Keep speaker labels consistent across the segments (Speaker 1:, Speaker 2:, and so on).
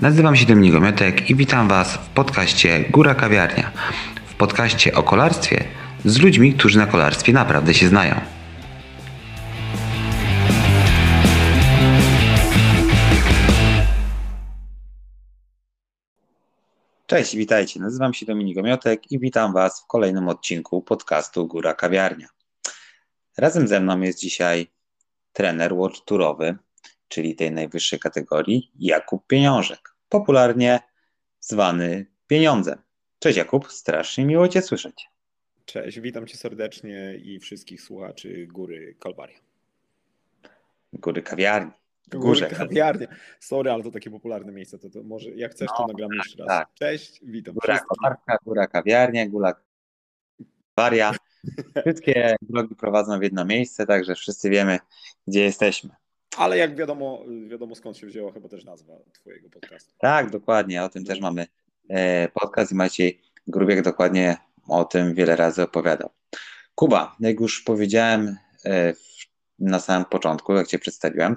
Speaker 1: Nazywam się Dominik Gomiotek i witam Was w podcaście Góra Kawiarnia. W podcaście o kolarstwie z ludźmi, którzy na kolarstwie naprawdę się znają. Cześć, witajcie. Nazywam się Dominik Gomiotek i witam Was w kolejnym odcinku podcastu Góra Kawiarnia. Razem ze mną jest dzisiaj trener World Tourowy, czyli tej najwyższej kategorii, Jakub Pieniążek, popularnie zwany Pieniądzem. Cześć Jakub, strasznie miło Cię słyszeć.
Speaker 2: Cześć, witam Cię serdecznie i wszystkich słuchaczy Góry Kalwaria.
Speaker 1: Góry Kawiarni.
Speaker 2: Górze Kawiarnia. Sorry, ale to takie popularne miejsce, to, to może jak chcesz, to no, nagram jeszcze raz. Tak. Cześć, witam
Speaker 1: Góra Kolarka, Góra Kawiarnia, Góra Kalwaria. Wszystkie drogi prowadzą w jedno miejsce, także wszyscy wiemy, gdzie jesteśmy.
Speaker 2: Ale jak wiadomo, wiadomo skąd się wzięła chyba też nazwa Twojego podcastu.
Speaker 1: Tak, dokładnie. O tym też mamy e, podcast i Maciej Grubiek dokładnie o tym wiele razy opowiadał. Kuba, jak już powiedziałem e, na samym początku, jak Cię przedstawiłem,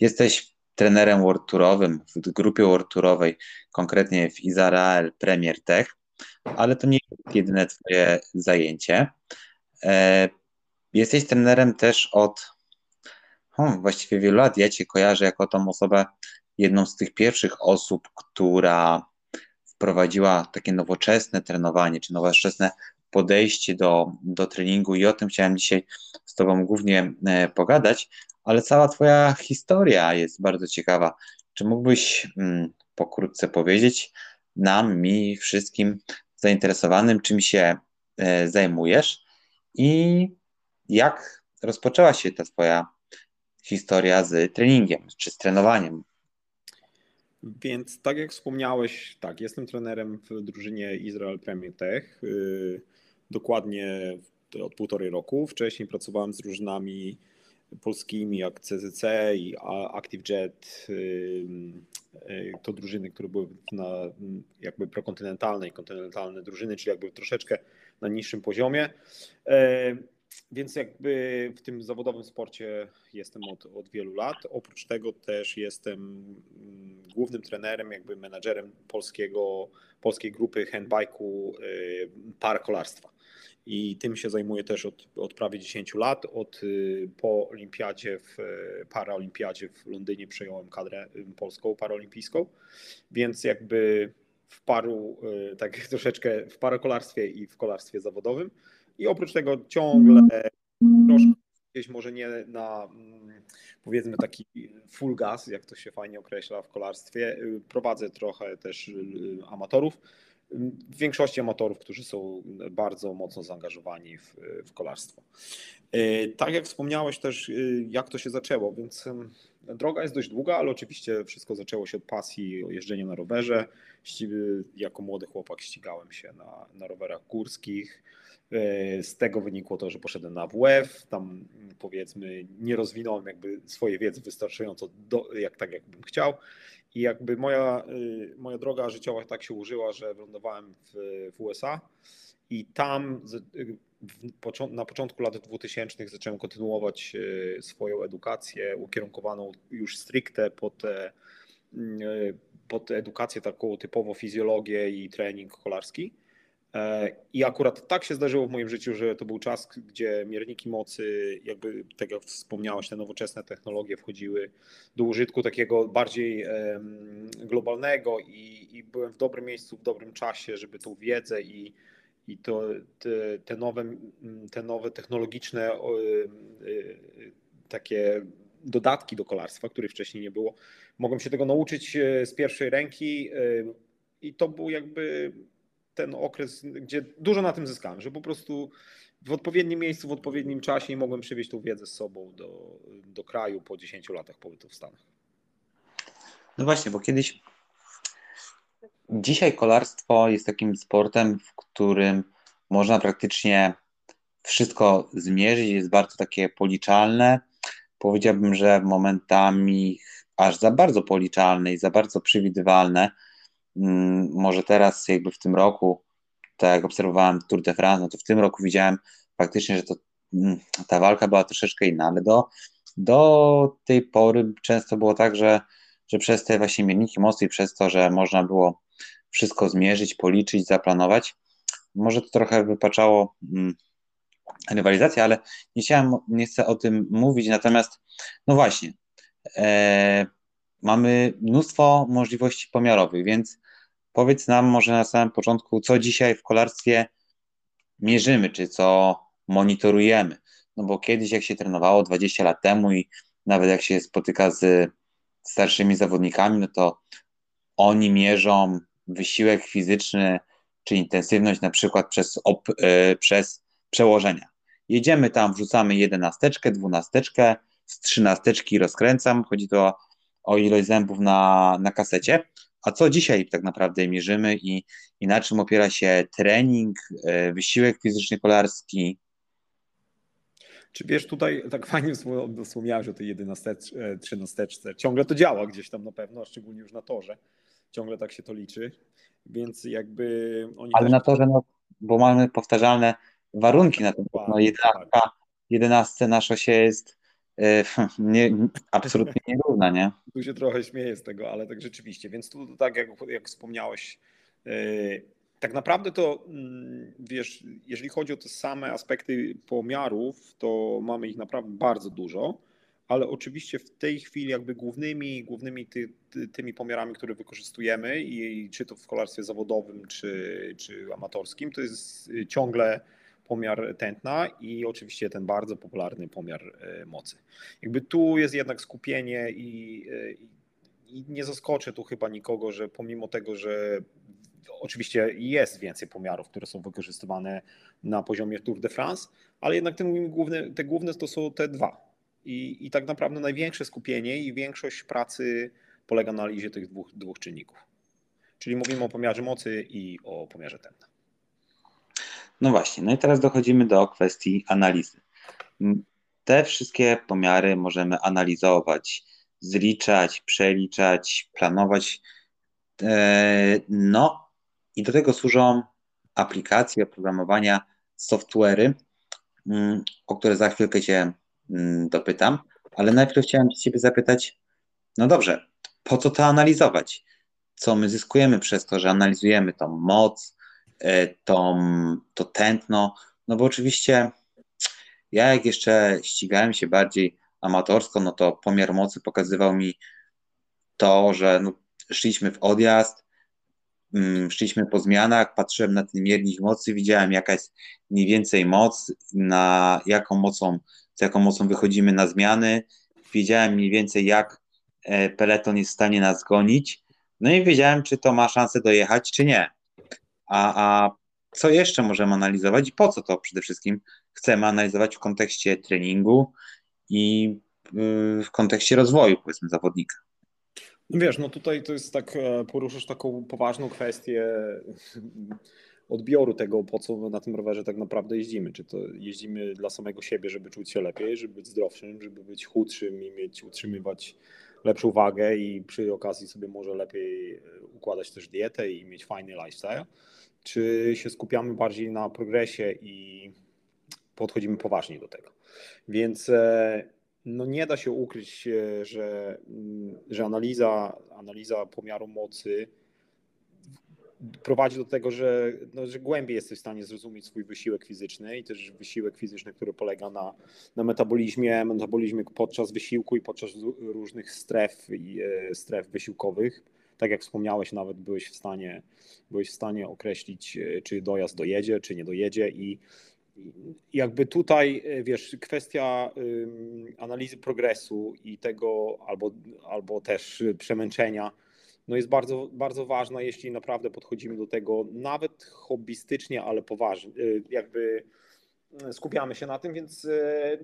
Speaker 1: jesteś trenerem World Tourowym w grupie World Tourowej, konkretnie w Izrael Premier Tech, ale to nie jest jedyne Twoje zajęcie. E, jesteś trenerem też od hmm, właściwie wielu lat. Ja Cię kojarzę jako tą osobę, jedną z tych pierwszych osób, która wprowadziła takie nowoczesne trenowanie, czy nowoczesne podejście do, do treningu i o tym chciałem dzisiaj z Tobą głównie e, pogadać, ale cała Twoja historia jest bardzo ciekawa. Czy mógłbyś mm, pokrótce powiedzieć nam, mi, wszystkim zainteresowanym, czym się e, zajmujesz i jak rozpoczęła się ta Twoja historia z treningiem czy z trenowaniem.
Speaker 2: Więc tak jak wspomniałeś, tak, jestem trenerem w drużynie Israel Premier Tech. Y, dokładnie od półtorej roku. Wcześniej pracowałem z drużynami polskimi jak CZC i ActiveJet. Y, y, to drużyny, które były na jakby prokontynentalne i kontynentalne drużyny, czyli jakby troszeczkę na niższym poziomie. Więc jakby w tym zawodowym sporcie jestem od, od wielu lat. Oprócz tego też jestem mm, głównym trenerem, jakby menadżerem polskiego, polskiej grupy handbike'u y, parakolarstwa. I tym się zajmuję też od, od prawie 10 lat. Od, y, po olimpiadzie, w paraolimpiadzie w Londynie przejąłem kadrę y, polską paraolimpijską, więc jakby w paru, tak troszeczkę w parakolarstwie i w kolarstwie zawodowym. I oprócz tego ciągle troszkę gdzieś może nie na mm, powiedzmy taki full gas, jak to się fajnie określa w kolarstwie. Prowadzę trochę też y, amatorów. W większości amatorów, którzy są bardzo mocno zaangażowani w, w kolarstwo. Y, tak jak wspomniałeś też, y, jak to się zaczęło, więc droga jest dość długa, ale oczywiście wszystko zaczęło się od pasji o jeżdżeniu na rowerze. Jako młody chłopak ścigałem się na, na rowerach górskich z tego wynikło to, że poszedłem na WF, tam powiedzmy nie rozwinąłem jakby swojej wiedzy wystarczająco do, jak tak jakbym chciał i jakby moja, e, moja droga życiowa tak się użyła, że wylądowałem w, w USA i tam na początku lat 2000 zacząłem kontynuować e, swoją edukację ukierunkowaną już stricte pod, pod edukację taką typowo fizjologię i trening kolarski. E, I akurat tak się zdarzyło w moim życiu, że to był czas, gdzie mierniki mocy, jakby tak jak wspomniałeś, te nowoczesne technologie wchodziły do użytku takiego bardziej globalnego i, i byłem w dobrym miejscu, w dobrym czasie, żeby tą wiedzę i, i to, te, te, nowe, te nowe technologiczne e, takie dodatki do kolarstwa, których wcześniej nie było, mogłem się tego nauczyć e, z pierwszej ręki i to był jakby ten okres, gdzie dużo na tym zyskałem, że po prostu w odpowiednim miejscu, w odpowiednim czasie i mogłem przywieźć tą wiedzę z sobą do, do kraju po 10 latach pobytu w Stanach.
Speaker 1: No właśnie, bo kiedyś dzisiaj kolarstwo jest takim sportem, w którym można praktycznie wszystko zmierzyć, jest bardzo takie policzalne. Powiedziałbym, że momentami aż za bardzo policzalne i za bardzo przewidywalne może teraz jakby w tym roku, tak jak obserwowałem Tour de France, no to w tym roku widziałem faktycznie, że to, mm, ta walka była troszeczkę inna, ale do, do tej pory często było tak, że że przez te właśnie mierniki mocy i przez to, że można było wszystko zmierzyć, policzyć, zaplanować, może to trochę wypaczało mm, rywalizację, ale nie chciałem, nie chcę o tym mówić, natomiast no właśnie, e, mamy mnóstwo możliwości pomiarowych, więc powiedz nam może na samym początku, co dzisiaj w kolarstwie mierzymy, czy co monitorujemy. No bo kiedyś, jak się trenowało 20 lat temu i nawet jak się spotyka z starszymi zawodnikami, no to oni mierzą wysiłek fizyczny czy intensywność na przykład przez, op, y, przez przełożenia. Jedziemy tam, wrzucamy jedenasteczkę, dwunasteczkę, z trzynasteczki rozkręcam, chodzi to o ilość zębów na, na kasecie. A co dzisiaj tak naprawdę mierzymy i, i na czym opiera się trening, y, wysiłek fizyczny kolarski,
Speaker 2: czy wiesz, tutaj tak fajnie wspomniałeś o tej 11, 13. Ciągle to działa gdzieś tam na pewno, szczególnie już na torze. Ciągle tak się to liczy. Więc jakby
Speaker 1: oni. Ale też... na torze, no, bo mamy powtarzalne warunki na tym. No, 11, 11 na szosie jest e, nie, absolutnie nierówna, nie?
Speaker 2: Tu się trochę śmieję z tego, ale tak rzeczywiście. Więc tu tak jak, jak wspomniałeś, e, tak naprawdę to, mm, wiesz, jeżeli chodzi o te same aspekty pomiarów, to mamy ich naprawdę bardzo dużo, ale oczywiście w tej chwili jakby głównymi, głównymi ty, ty, tymi pomiarami, które wykorzystujemy i czy to w kolarstwie zawodowym, czy, czy amatorskim, to jest ciągle pomiar tętna i oczywiście ten bardzo popularny pomiar e, mocy. Jakby tu jest jednak skupienie i, e, i nie zaskoczę tu chyba nikogo, że pomimo tego, że Oczywiście jest więcej pomiarów, które są wykorzystywane na poziomie Tour de France, ale jednak te główne, te główne to są te dwa. I, I tak naprawdę największe skupienie i większość pracy polega na analizie tych dwóch, dwóch czynników. Czyli mówimy o pomiarze mocy i o pomiarze tętna.
Speaker 1: No właśnie, no i teraz dochodzimy do kwestii analizy. Te wszystkie pomiary możemy analizować, zliczać, przeliczać, planować. E, no, i do tego służą aplikacje oprogramowania, software'y, mm, o które za chwilkę Cię mm, dopytam, ale najpierw chciałem Ciebie zapytać, no dobrze, po co to analizować? Co my zyskujemy przez to, że analizujemy tą moc, tą, to tętno? No bo oczywiście ja jak jeszcze ścigałem się bardziej amatorsko, no to pomiar mocy pokazywał mi to, że no, szliśmy w odjazd, Mm, szliśmy po zmianach, patrzyłem na ten miernik mocy, widziałem jaka jest mniej więcej moc, na jaką mocą, z jaką mocą wychodzimy na zmiany, wiedziałem mniej więcej jak e, peleton jest w stanie nas gonić, no i wiedziałem, czy to ma szansę dojechać, czy nie. A, a co jeszcze możemy analizować i po co to przede wszystkim chcemy analizować w kontekście treningu i y, w kontekście rozwoju, powiedzmy, zawodnika?
Speaker 2: Wiesz, no tutaj to jest tak, e, poruszasz taką poważną kwestię odbioru tego, po co na tym rowerze tak naprawdę jeździmy. Czy to jeździmy dla samego siebie, żeby czuć się lepiej, żeby być zdrowszym, żeby być chudszym i mieć, utrzymywać lepszą wagę i przy okazji sobie może lepiej e, układać też dietę i mieć fajny lifestyle. Czy się skupiamy bardziej na progresie i podchodzimy poważnie do tego. Więc e, no nie da się ukryć, że, mm, że analiza, analiza pomiaru mocy prowadzi do tego, że, no, że głębiej jesteś w stanie zrozumieć swój wysiłek fizyczny i też wysiłek fizyczny, który polega na, na metabolizmie, metabolizmie podczas wysiłku i podczas różnych stref, e, stref wysiłkowych. Tak jak wspomniałeś, nawet byłeś w stanie, byłeś w stanie określić, e, czy dojazd dojedzie, czy nie dojedzie i jakby tutaj, e, wiesz, kwestia analizy progresu i tego, albo, albo też przemęczenia, no jest bardzo, bardzo ważna, jeśli naprawdę podchodzimy do tego nawet hobbystycznie, ale poważnie, e, jakby skupiamy się na tym, więc e,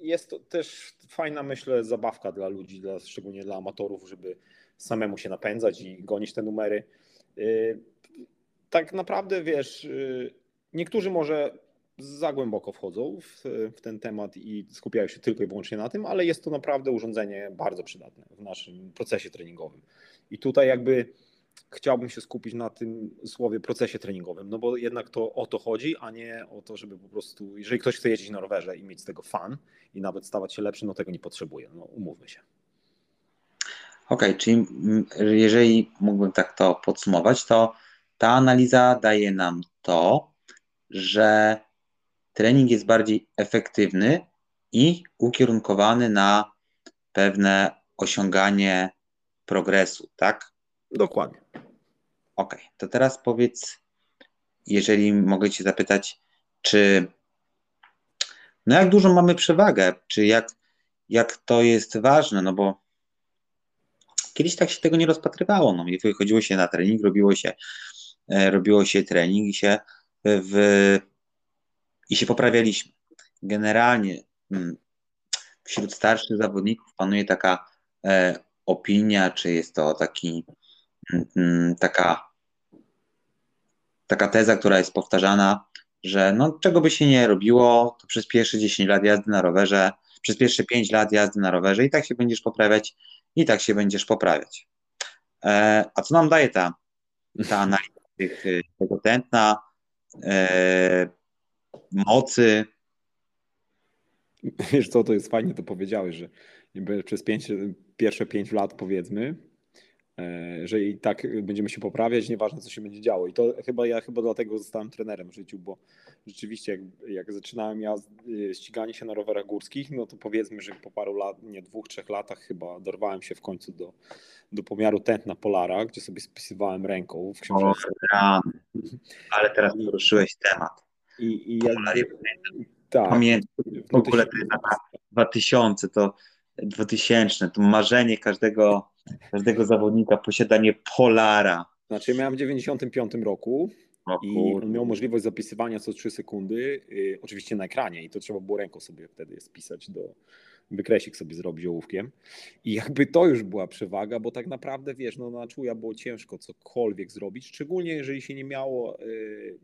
Speaker 2: jest to też fajna, myślę, zabawka dla ludzi, dla, szczególnie dla amatorów, żeby samemu się napędzać i gonić te numery. Tak naprawdę, wiesz, niektórzy może za głęboko wchodzą w, w, ten temat i skupiają się tylko i wyłącznie na tym, ale jest to naprawdę urządzenie bardzo przydatne w naszym procesie treningowym. I tutaj jakby chciałbym się skupić na tym słowie procesie treningowym, no bo jednak to o to chodzi, a nie o to, żeby po prostu, jeżeli ktoś chce jeździć na rowerze i mieć z tego fan i nawet stawać się lepszy, no tego nie potrzebuje, no umówmy się.
Speaker 1: okay, czyli jeżeli mógłbym tak to podsumować, to ta analiza daje nam to, że trening jest bardziej efektywny i ukierunkowany na pewne osiąganie progresu, tak?
Speaker 2: Dokładnie.
Speaker 1: Ok, to teraz powiedz, jeżeli mogę Cię zapytać, czy no jak dużą mamy przewagę, czy jak, jak to jest ważne, no bo kiedyś tak się tego nie rozpatrywało, no i wychodziło się na trening, robiło się, e, robiło się trening i się w, i się poprawialiśmy. Generalnie mm, wśród starszych zawodników panuje taka e, opinia, czy jest to taki, mm, mm, taka, taka teza, która jest powtarzana, że no, czego by się nie robiło, to przez pierwsze 10 lat jazdy na rowerze, przez pierwsze 5 lat jazdy na rowerze i tak się będziesz poprawiać, i tak się będziesz poprawiać. E, a co nam daje ta, ta analiza tych, tego tętna, e, mocy?
Speaker 2: Wiesz co, to jest fajnie to powiedziałeś, że przez pięć, pierwsze 5 lat powiedzmy, E, że i tak będziemy się poprawiać, nieważne co się będzie działo. I to chyba ja chyba dlatego zostałem trenerem w życiu, bo rzeczywiście jak, jak zaczynałem ja e, ściganie się na rowerach górskich, no to powiedzmy, że po paru lat, nie dwóch, trzech latach chyba dorwałem się w końcu do, do pomiaru tętna Polara, gdzie sobie spisywałem ręką w książce.
Speaker 1: O, ale teraz poruszyłeś temat.
Speaker 2: I, i jak,
Speaker 1: tak, Pamiętam, w ogóle te lata 2000 to 2000 to marzenie każdego każdego zawodnika posiadanie Polara.
Speaker 2: Znaczy, miałem w 95 roku i on miał możliwość zapisywania co 3 sekundy, yy, oczywiście na ekranie, i to trzeba było ręką sobie wtedy spisać do wykresik sobie zrobić ołówkiem. I jakby to już była przewaga, bo tak naprawdę wiesz, no na czuja było ciężko cokolwiek zrobić, szczególnie jeżeli się nie miało, yy,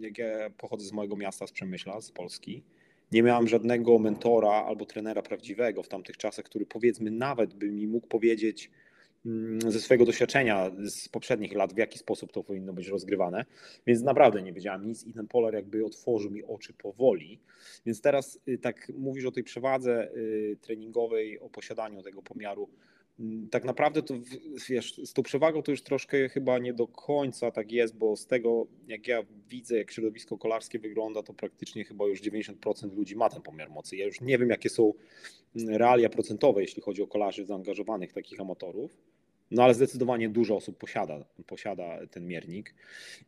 Speaker 2: jak ja pochodzę z mojego miasta, z Przemyśla, z Polski, nie miałem żadnego mentora albo trenera prawdziwego w tamtych czasach, który powiedzmy nawet by mi mógł powiedzieć mm, ze swojego doświadczenia z poprzednich lat, w jaki sposób to powinno być rozgrywane. Więc naprawdę nie wiedziałem nic i ten Polar jakby otworzył mi oczy powoli. Więc teraz y, tak mówisz o tej przewadze y, treningowej, o posiadaniu tego pomiaru tak naprawdę to wiesz, z tą przewagą to już troszkę chyba nie do końca tak jest, bo z tego jak ja widzę, jak środowisko kolarskie wygląda, to praktycznie chyba już 90% ludzi ma ten pomiar mocy. Ja już nie wiem, jakie są mm, realia procentowe, jeśli chodzi o kolarzy zaangażowanych, takich amatorów. No ale zdecydowanie dużo osób posiada, posiada ten miernik.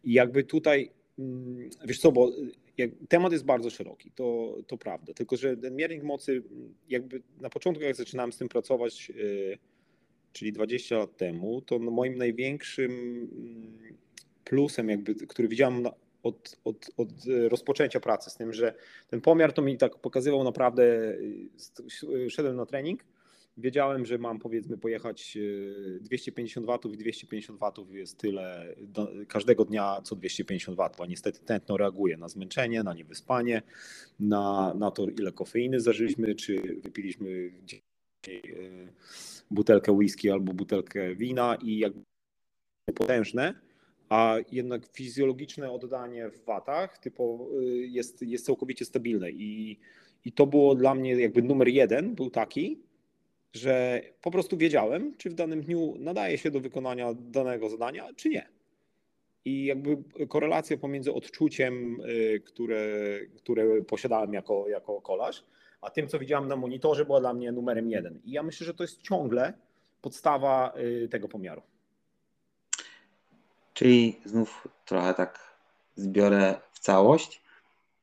Speaker 2: I jakby tutaj, mm, wiesz co, bo jak, temat jest bardzo szeroki, to, to prawda. Tylko, że ten miernik mocy, jakby na początku, jak zaczynałem z tym pracować, yy, czyli 20 lat temu, to moim największym mm, plusem, jakby, który widziałem od, od, od rozpoczęcia pracy z tym, że ten pomiar to mi tak pokazywał naprawdę, y, szedłem na trening, wiedziałem, że mam powiedzmy pojechać 250 y, watów i 250 watów jest tyle do, każdego dnia co 250 watów, a niestety tętno reaguje na zmęczenie, na niewyspanie, na, na to ile kofeiny zażyliśmy, czy wypiliśmy butelkę whisky albo butelkę wina i jakby potężne, a jednak fizjologiczne oddanie w watach typu jest, jest całkowicie stabilne i, i to było dla mnie jakby numer jeden był taki, że po prostu wiedziałem, czy w danym dniu nadaje się do wykonania danego zadania, czy nie. I jakby korelacja pomiędzy odczuciem, y, które, które posiadałem jako, jako kolarz, a tym, co widziałem na monitorze, była dla mnie numerem jeden. I ja myślę, że to jest ciągle podstawa y, tego pomiaru.
Speaker 1: Czyli znów trochę tak zbiorę w całość.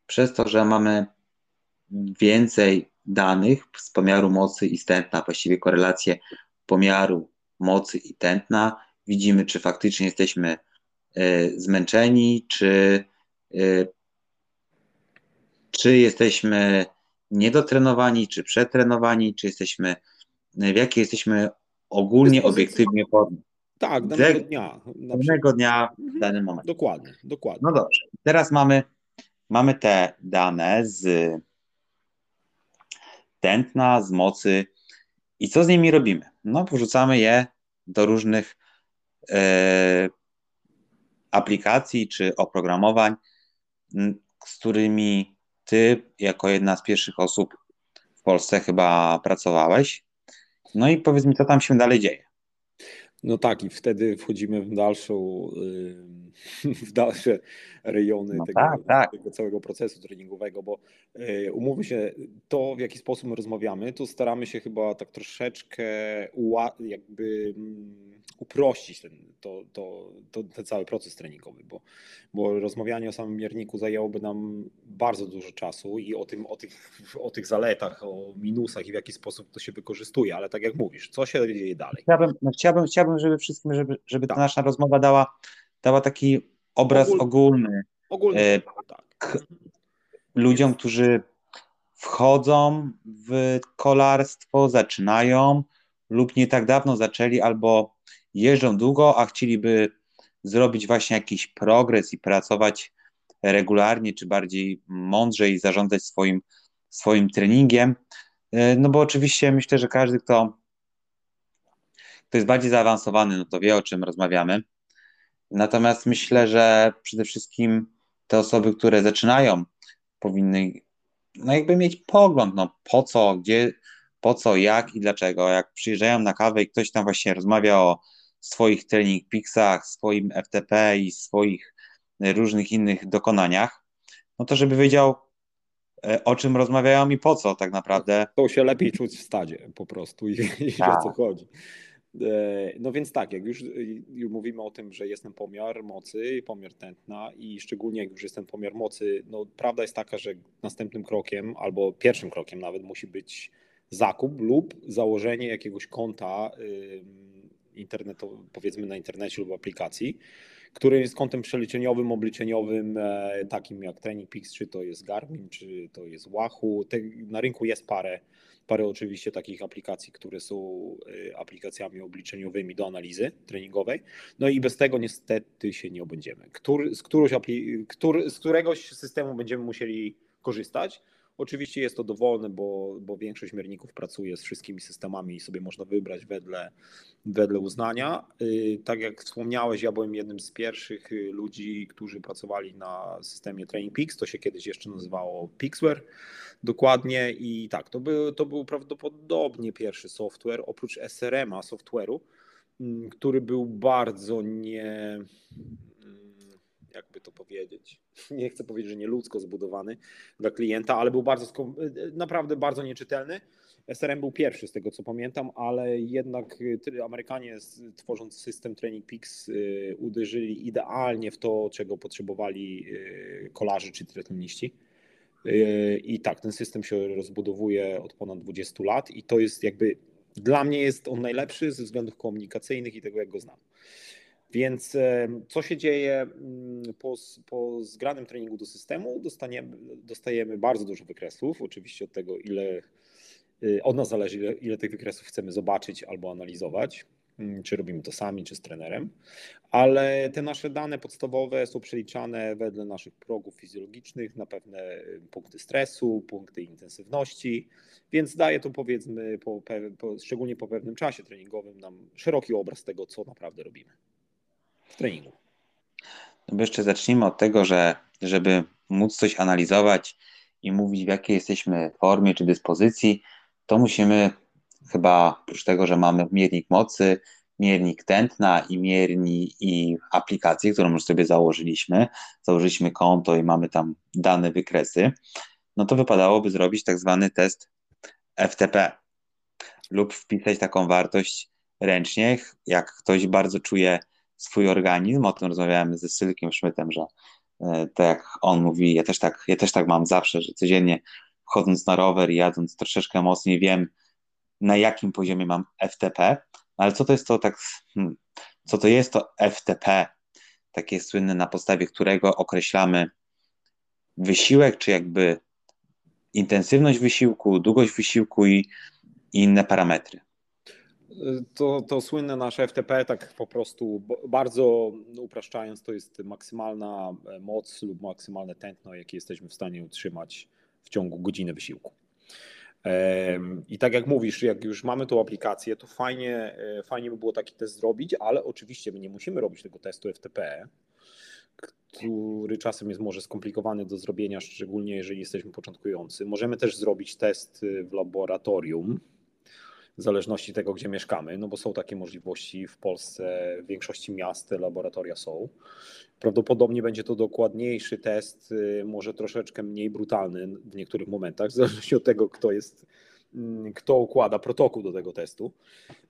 Speaker 1: Przez to, że mamy więcej danych z pomiaru mocy i tętna, właściwie korelację pomiaru mocy i tętna, widzimy, czy faktycznie jesteśmy y, zmęczeni, czy, y, czy jesteśmy niedotrenowani, czy przetrenowani, czy jesteśmy, w jakiej jesteśmy ogólnie, obiektywnie formie.
Speaker 2: Tak, danego dnia.
Speaker 1: Danego dnia w mhm. danym momencie.
Speaker 2: Dokładnie, dokładnie.
Speaker 1: No dobrze. Teraz mamy, mamy te dane z tętna, z mocy i co z nimi robimy? No, wrzucamy je do różnych e, aplikacji czy oprogramowań, z którymi ty, jako jedna z pierwszych osób w Polsce chyba pracowałeś. No i powiedz mi, co tam się dalej dzieje.
Speaker 2: No tak, i wtedy wchodzimy w dalszą, w dalsze rejony no tego, tak, tak. tego, całego procesu treningowego, bo y, umówmy się, to w jaki sposób my rozmawiamy, to staramy się chyba tak troszeczkę jakby mm, uprościć ten, to, to, to, ten cały proces treningowy, bo, bo rozmawianie o samym mierniku zajęłoby nam bardzo dużo czasu i o, tym, o, tych, o tych zaletach, o minusach i w jaki sposób to się wykorzystuje, ale tak jak mówisz, co się dzieje dalej?
Speaker 1: Chciałbym, no chciałbym, chciałbym żeby wszystkim, żeby, żeby tak. ta nasza rozmowa dała, dała taki obraz Ogól, ogólny. Ogólny, e, tak. Ludziom, którzy wchodzą w kolarstwo, zaczynają lub nie tak dawno zaczęli albo jeżdżą długo, a chcieliby zrobić właśnie jakiś progres i pracować regularnie, czy bardziej mądrze i zarządzać swoim, swoim treningiem. E, no bo oczywiście myślę, że każdy, kto, kto jest bardziej zaawansowany, no to wie, o czym rozmawiamy. Natomiast myślę, że przede wszystkim te osoby, które zaczynają, powinny no jakby mieć pogląd, no po co, gdzie, po co, jak i dlaczego. Jak przyjeżdżają na kawę i ktoś tam właśnie rozmawia o swoich training peaksach, swoim FTP i swoich różnych innych dokonaniach, no to żeby wiedział, e, o czym rozmawiają i po co tak naprawdę.
Speaker 2: To się lepiej czuć w stadzie po prostu i, i o co tak. chodzi. E, no więc tak, jak już, już, mówimy o tym, że jest ten pomiar mocy, pomiar tętna i szczególnie jak już jest ten pomiar mocy, no prawda jest taka, że następnym krokiem albo pierwszym krokiem nawet musi być zakup lub założenie jakiegoś konta internetu, powiedzmy na internecie lub aplikacji, który jest kontem przeliczeniowym, obliczeniowym, e, takim jak Training Peaks, czy to jest Garmin, czy to jest Wahoo. Na rynku jest parę, parę oczywiście takich aplikacji, które są e, aplikacjami obliczeniowymi do analizy treningowej. No i bez tego niestety się nie obędziemy. Który, z, którąś, który, z któregoś systemu będziemy musieli korzystać. Oczywiście jest to dowolne, bo, bo większość mierników pracuje z wszystkimi systemami i sobie można wybrać wedle, wedle uznania. Y, tak jak wspomniałeś, ja byłem jednym z pierwszych y, ludzi, którzy pracowali na systemie Training Peaks, to się kiedyś jeszcze nazywało Pixware. Dokładnie. I tak, to był, to był prawdopodobnie pierwszy software, oprócz SRM-a software'u, mm, który był bardzo nie jakby to powiedzieć, nie chcę powiedzieć, że nie ludzko zbudowany dla klienta, ale był bardzo, naprawdę bardzo nieczytelny. SRM był pierwszy z tego co pamiętam, ale jednak y, Amerykanie tworząc system Training Peaks uderzyli idealnie w to, czego potrzebowali kolarzy czy triatloniści. I tak, ten system się rozbudowuje od ponad 20 lat i to jest jakby, dla mnie jest on najlepszy ze względów komunikacyjnych i tego, jak go znam. Więc co się dzieje mm, po, po zgranym treningu do systemu? Dostaniemy, dostajemy bardzo dużo wykresów, oczywiście od tego, ile y, od nas zależy, ile, ile tych wykresów chcemy zobaczyć albo analizować, mm, czy robimy to sami, czy z trenerem, ale te nasze dane podstawowe są przeliczane wedle naszych progów fizjologicznych na pewne y, punkty stresu, punkty intensywności, więc daje to powiedzmy, po, po, szczególnie po pewnym czasie treningowym, nam szeroki obraz tego, co naprawdę robimy w treningu.
Speaker 1: No jeszcze zacznijmy od tego, że żeby móc coś analizować i mówić, w jakiej jesteśmy formie czy dyspozycji, to musimy chyba oprócz tego, że mamy miernik mocy, miernik tętna i miernik i aplikację, którą już sobie założyliśmy, założyliśmy konto i mamy tam dane wykresy, no to wypadałoby zrobić tak zwany test FTP lub wpisać taką wartość ręcznie. Jak ktoś bardzo czuje swój organizm. O tym rozmawiałem ze Sylkiem Szmytem, że e, tak jak on mówi, ja też tak, ja też tak mam zawsze, że codziennie chodząc na rower i jadąc troszeczkę mocniej wiem, na jakim poziomie mam FTP, ale co to jest to tak, hmm, co to jest to FTP, takie słynne, na podstawie którego określamy wysiłek, czy jakby intensywność wysiłku, długość wysiłku i, i inne parametry
Speaker 2: to, to słynne nasze FTP, tak po prostu bardzo upraszczając, to jest maksymalna e, moc lub maksymalne tętno, jakie jesteśmy w stanie utrzymać w ciągu godziny wysiłku. I tak jak mówisz, jak już mamy tą aplikację, to fajnie, e, fajnie by było taki test zrobić, ale oczywiście my nie musimy robić tego testu FTP, który czasem jest może skomplikowany do zrobienia, szczególnie jeżeli jesteśmy początkujący. Możemy też zrobić test w laboratorium, w zależności tego, gdzie mieszkamy, no bo są takie możliwości w Polsce, w większości miast laboratoria są. Prawdopodobnie będzie to dokładniejszy test, y, może troszeczkę mniej brutalny w niektórych momentach, w zależności od tego, kto jest kto układa protokół do tego testu.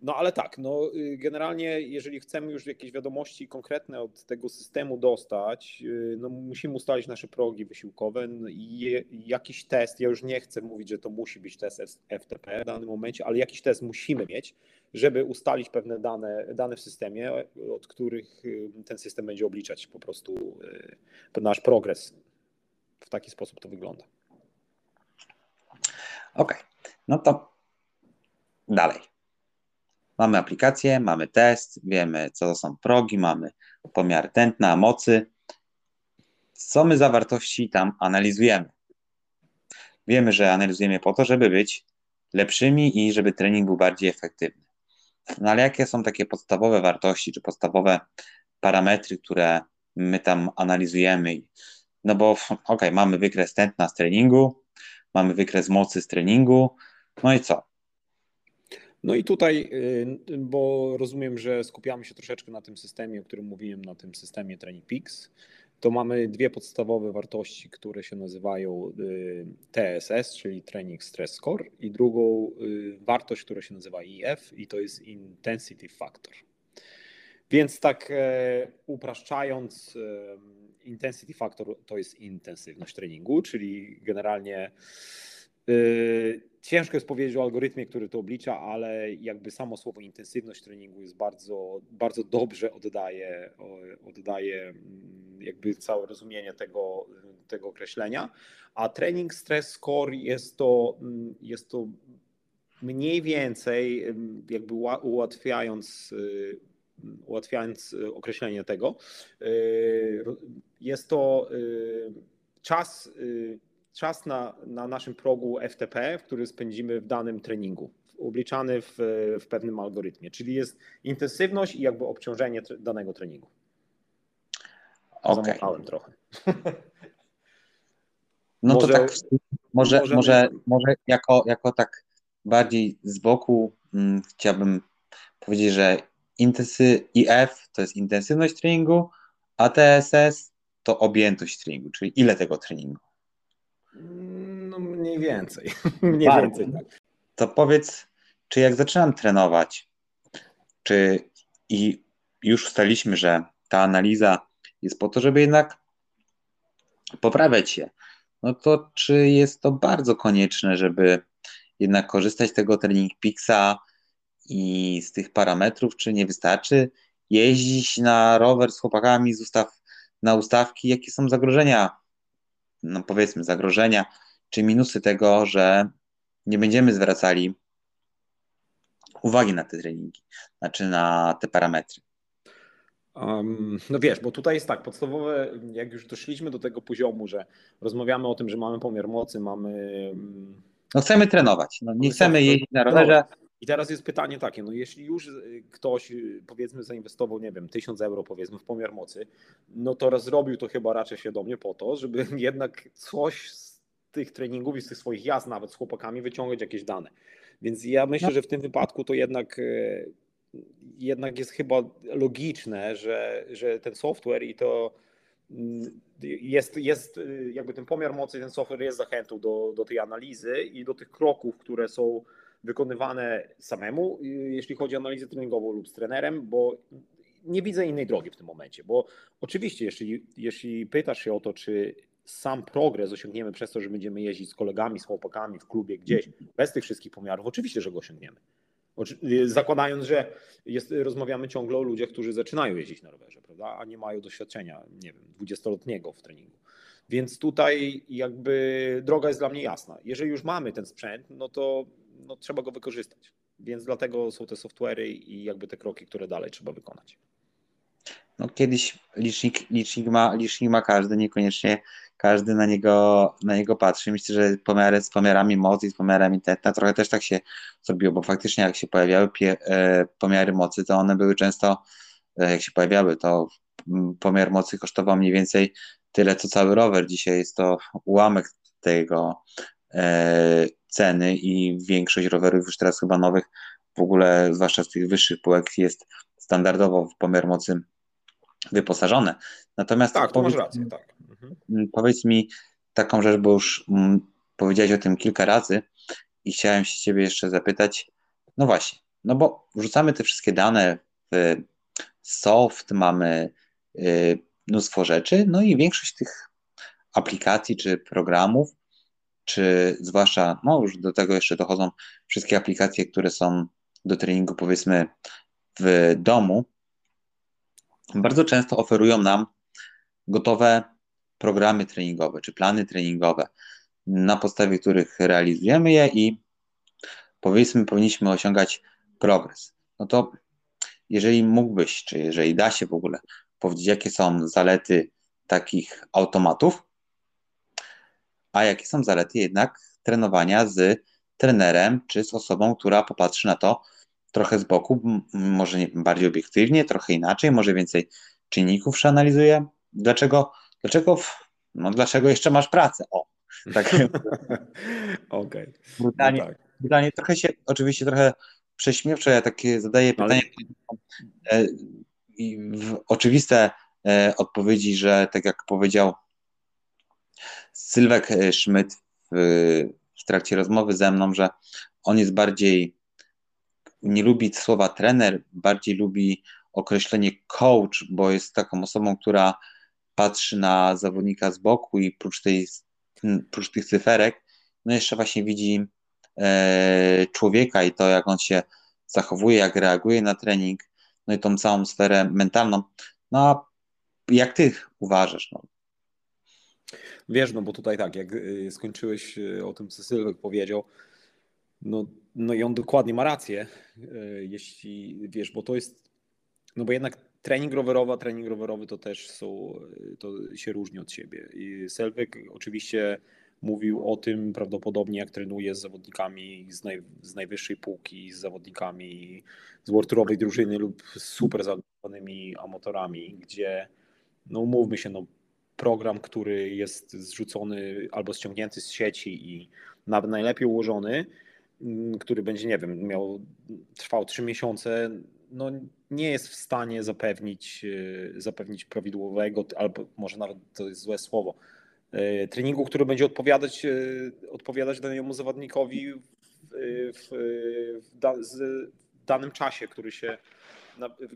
Speaker 2: No ale tak, no y, generalnie jeżeli chcemy już jakieś wiadomości konkretne od tego systemu dostać, y, no musimy ustalić nasze progi wysiłkowe no i jakiś test, ja już nie chcę mówić, że to musi być test FTP w danym momencie, ale jakiś test musimy mieć, żeby ustalić pewne dane, dane w systemie, od których y, ten system będzie obliczać po prostu nasz progres. W taki sposób to wygląda.
Speaker 1: Okej. Okay. No to dalej. Mamy aplikację, mamy test, wiemy, co to są progi, mamy pomiar tętna, mocy. Co my zawartości tam analizujemy? Wiemy, że analizujemy po to, żeby być lepszymi i żeby trening był bardziej efektywny. No ale jakie są takie podstawowe wartości, czy podstawowe parametry, które my tam analizujemy? No bo, okej, okay, mamy wykres tętna z treningu, mamy wykres mocy z treningu, no i co?
Speaker 2: No i tutaj, y, bo rozumiem, że skupiamy się troszeczkę na tym systemie, o którym mówiłem, na tym systemie Training Peaks, to mamy dwie podstawowe wartości, które się nazywają y, TSS, czyli Training Stress Score, i drugą y, wartość, która się nazywa IF, i to jest Intensity Factor. Więc tak e, upraszczając, e, Intensity Factor to jest intensywność treningu, czyli generalnie Ciężko jest powiedzieć o algorytmie, który to oblicza, ale jakby samo słowo intensywność treningu jest bardzo, bardzo dobrze oddaje, oddaje mm, jakby całe rozumienie tego, tego określenia. A training stress score jest to, mm, jest to mniej więcej mm, jakby ułatwiając y, ułatwiając określenie tego, y, jest to y, czas czas na, na naszym progu FTP, który spędzimy w danym treningu, obliczany w, w pewnym algorytmie, czyli jest intensywność i jakby obciążenie danego treningu.
Speaker 1: Okay.
Speaker 2: trochę.
Speaker 1: No może, to tak, może, może, może, może jako, jako tak bardziej z boku hmm, chciałbym powiedzieć, że intensy, IF to jest intensywność treningu, a TSS to objętość treningu, czyli ile tego treningu.
Speaker 2: No mniej więcej. mniej Bardzo. więcej, tak.
Speaker 1: To powiedz, czy jak zaczynam trenować, czy i już ustaliliśmy, że ta analiza jest po to, żeby jednak poprawiać się, no to czy jest to bardzo konieczne, żeby jednak korzystać z tego Training Pixa i z tych parametrów, czy nie wystarczy jeździć na rower z chłopakami z ustaw, na ustawki, jakie są zagrożenia no powiedzmy, zagrożenia czy minusy tego, że nie będziemy zwracali uwagi na te treningi, znaczy na te parametry.
Speaker 2: Um, no wiesz, bo tutaj jest tak, podstawowe, jak już doszliśmy do tego poziomu, że rozmawiamy o tym, że mamy pomiar mocy, mamy. Mm,
Speaker 1: no chcemy trenować, no, nie chcemy jeździć na rowerze.
Speaker 2: I teraz jest pytanie takie, no jeśli już y, ktoś y, powiedzmy zainwestował, nie wiem, 1000 euro powiedzmy w pomiar mocy, no to zrobił to chyba raczej świadomie po to, żeby jednak coś z tych treningów i z tych swoich jazd nawet z chłopakami wyciągać jakieś dane. Więc ja myślę, no. że w tym wypadku to jednak y, jednak jest chyba logiczne, że, że ten software i to mm, jest, jest jakby ten pomiar mocy, ten software jest zachętą do, do tej analizy i do tych kroków, które są wykonywane samemu, jeśli chodzi o analizę treningową lub z trenerem, bo nie widzę innej drogi w tym momencie, bo oczywiście, jeśli, jeśli pytasz się o to, czy sam progres osiągniemy przez to, że będziemy jeździć z kolegami, z chłopakami w klubie gdzieś, bez tych wszystkich pomiarów, oczywiście, że go osiągniemy. Zakładając, że jest, rozmawiamy ciągle o ludziach, którzy zaczynają jeździć na rowerze, prawda, a nie mają doświadczenia, nie wiem, dwudziestoletniego w treningu. Więc tutaj jakby droga jest dla mnie jasna. Jeżeli już mamy ten sprzęt, no to no, trzeba go wykorzystać. Więc dlatego są te software'y i jakby te kroki, które dalej trzeba wykonać.
Speaker 1: No, kiedyś licznik, licznik, ma, licznik ma każdy, niekoniecznie każdy na niego, na niego patrzy. Myślę, że pomiary z pomiarami mocy z pomiarami tętna trochę też tak się zrobiło, bo faktycznie jak się pojawiały pie, e, pomiary mocy, to one były często, e, jak się pojawiały, to pomiar mocy kosztował mniej więcej tyle, co cały rower. Dzisiaj jest to ułamek tego, e, ceny i większość rowerów już teraz chyba nowych, w ogóle zwłaszcza z tych wyższych półek jest standardowo w pomiar mocy wyposażone. Natomiast
Speaker 2: tak, powiedz, masz rację, tak.
Speaker 1: Mhm. Powiedz mi taką rzecz, bo już mm, powiedziałeś o tym kilka razy i chciałem się ciebie jeszcze zapytać, no właśnie, no bo wrzucamy te wszystkie dane w soft, mamy y, mnóstwo rzeczy, no i większość tych aplikacji czy programów, czy zwłaszcza, no już do tego jeszcze dochodzą wszystkie aplikacje, które są do treningu powiedzmy w domu, bardzo często oferują nam gotowe programy treningowe czy plany treningowe, na podstawie których realizujemy je i powiedzmy powinniśmy osiągać progres. No to jeżeli mógłbyś, czy jeżeli da się w ogóle powiedzieć, jakie są zalety takich automatów, a jakie są zalety jednak trenowania z trenerem, czy z osobą, która popatrzy na to trochę z boku, może nie, bardziej obiektywnie, trochę inaczej, może więcej czynników przeanalizuje. Dlaczego, dlaczego, no dlaczego jeszcze masz pracę? O, tak.
Speaker 2: Okej.
Speaker 1: Okay. No tak. trochę się, oczywiście trochę prześmiewcze, ja takie zadaję pytanie Ale... w oczywiste e, odpowiedzi, że tak jak powiedział Sylwek e, Schmidt w, w trakcie rozmowy ze mną, że on jest bardziej, nie lubi słowa trener, bardziej lubi określenie coach, bo jest taką osobą, która patrzy na zawodnika z boku i prócz, tej, prócz tych cyferek, no jeszcze właśnie widzi e, człowieka i to, jak on się zachowuje, jak reaguje na trening, no i tą całą sferę mentalną. No a jak ty uważasz? No?
Speaker 2: Wiesz, no bo tutaj tak, jak y, skończyłeś y, o tym, co Sylwek powiedział, no, no i on dokładnie ma rację, y, jeśli wiesz, bo to jest, no bo jednak trening rowerowy, a trening rowerowy to też są, to się różni od siebie. I Sylwek oczywiście mówił o tym prawdopodobnie, jak trenuje z zawodnikami z, naj, z najwyższej półki, z zawodnikami z worturowej drużyny lub super zaangażowanymi amatorami, gdzie, no umówmy się, no program, który jest zrzucony albo ściągnięty z sieci i nawet najlepiej ułożony, mm, który będzie, nie wiem, miał, trwał trzy miesiące, no nie jest w stanie zapewnić, e, zapewnić prawidłowego, albo może nawet to jest złe słowo, e, treningu, który będzie odpowiadać, e, odpowiadać danemu zawodnikowi w, w, da, w danym czasie, który się,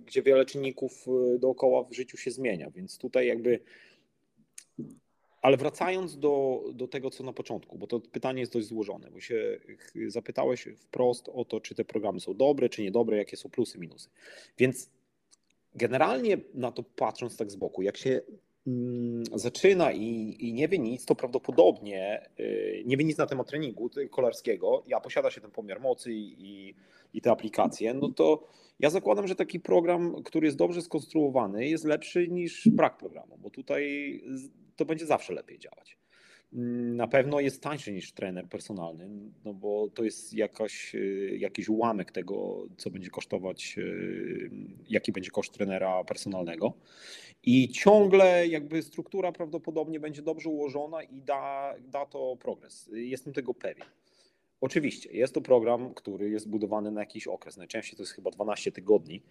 Speaker 2: gdzie wiele czynników dookoła w życiu się zmienia. Więc tutaj jakby ale wracając do, do tego, co na początku, bo to pytanie jest dość złożone, bo się zapytałeś wprost o to, czy te programy są dobre, czy niedobre, jakie są plusy, minusy. Więc generalnie na to patrząc tak z boku, jak się zaczyna i, i, nie wie nic, to prawdopodobnie y, nie wie nic na temat treningu kolarskiego, a posiada się ten pomiar mocy i, i te aplikacje, no to ja zakładam, że taki program, który jest dobrze skonstruowany, jest lepszy niż brak programu, bo tutaj to będzie zawsze lepiej działać. Na pewno jest tańszy niż trener personalny, no bo to jest jakaś, y, jakiś ułamek tego, co będzie kosztować, y, jaki będzie koszt trenera personalnego. I ciągle jakby struktura prawdopodobnie będzie dobrze ułożona i da, da to progres. Jestem tego pewien. Oczywiście, jest to program, który jest budowany na jakiś okres. Najczęściej to jest chyba 12 tygodni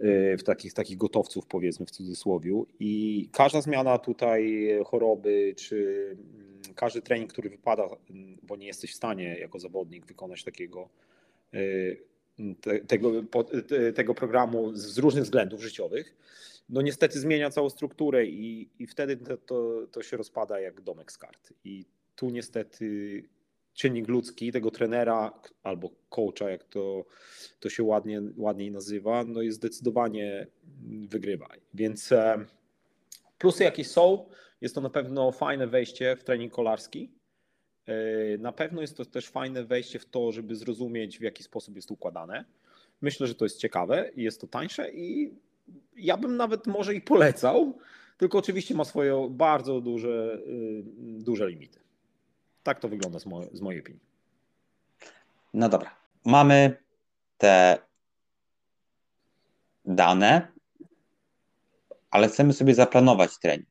Speaker 2: y, w takich, takich gotowców, powiedzmy w cudzysłowie. I każda zmiana tutaj choroby, czy mm, każdy trening, który wypada, mm, bo nie jesteś w stanie jako zawodnik wykonać takiego, y, te, tego, tego programu z różnych względów życiowych, no niestety zmienia całą strukturę i, i wtedy to, to, to się rozpada jak domek z kart. I tu niestety czynnik ludzki tego trenera albo coacha, jak to, to się ładnie, ładniej nazywa, no jest zdecydowanie wygrywa. Więc e, plusy jakieś są, jest to na pewno fajne wejście w trening kolarski. E, na pewno jest to też fajne wejście w to, żeby zrozumieć, w jaki sposób jest układane. Myślę, że to jest ciekawe jest to tańsze i ja bym nawet może i polecał, tylko oczywiście ma swoje bardzo duże, y, duże limity. Tak to wygląda z, mo z mojej opinii.
Speaker 1: No dobra. Mamy te dane, ale chcemy sobie zaplanować trening.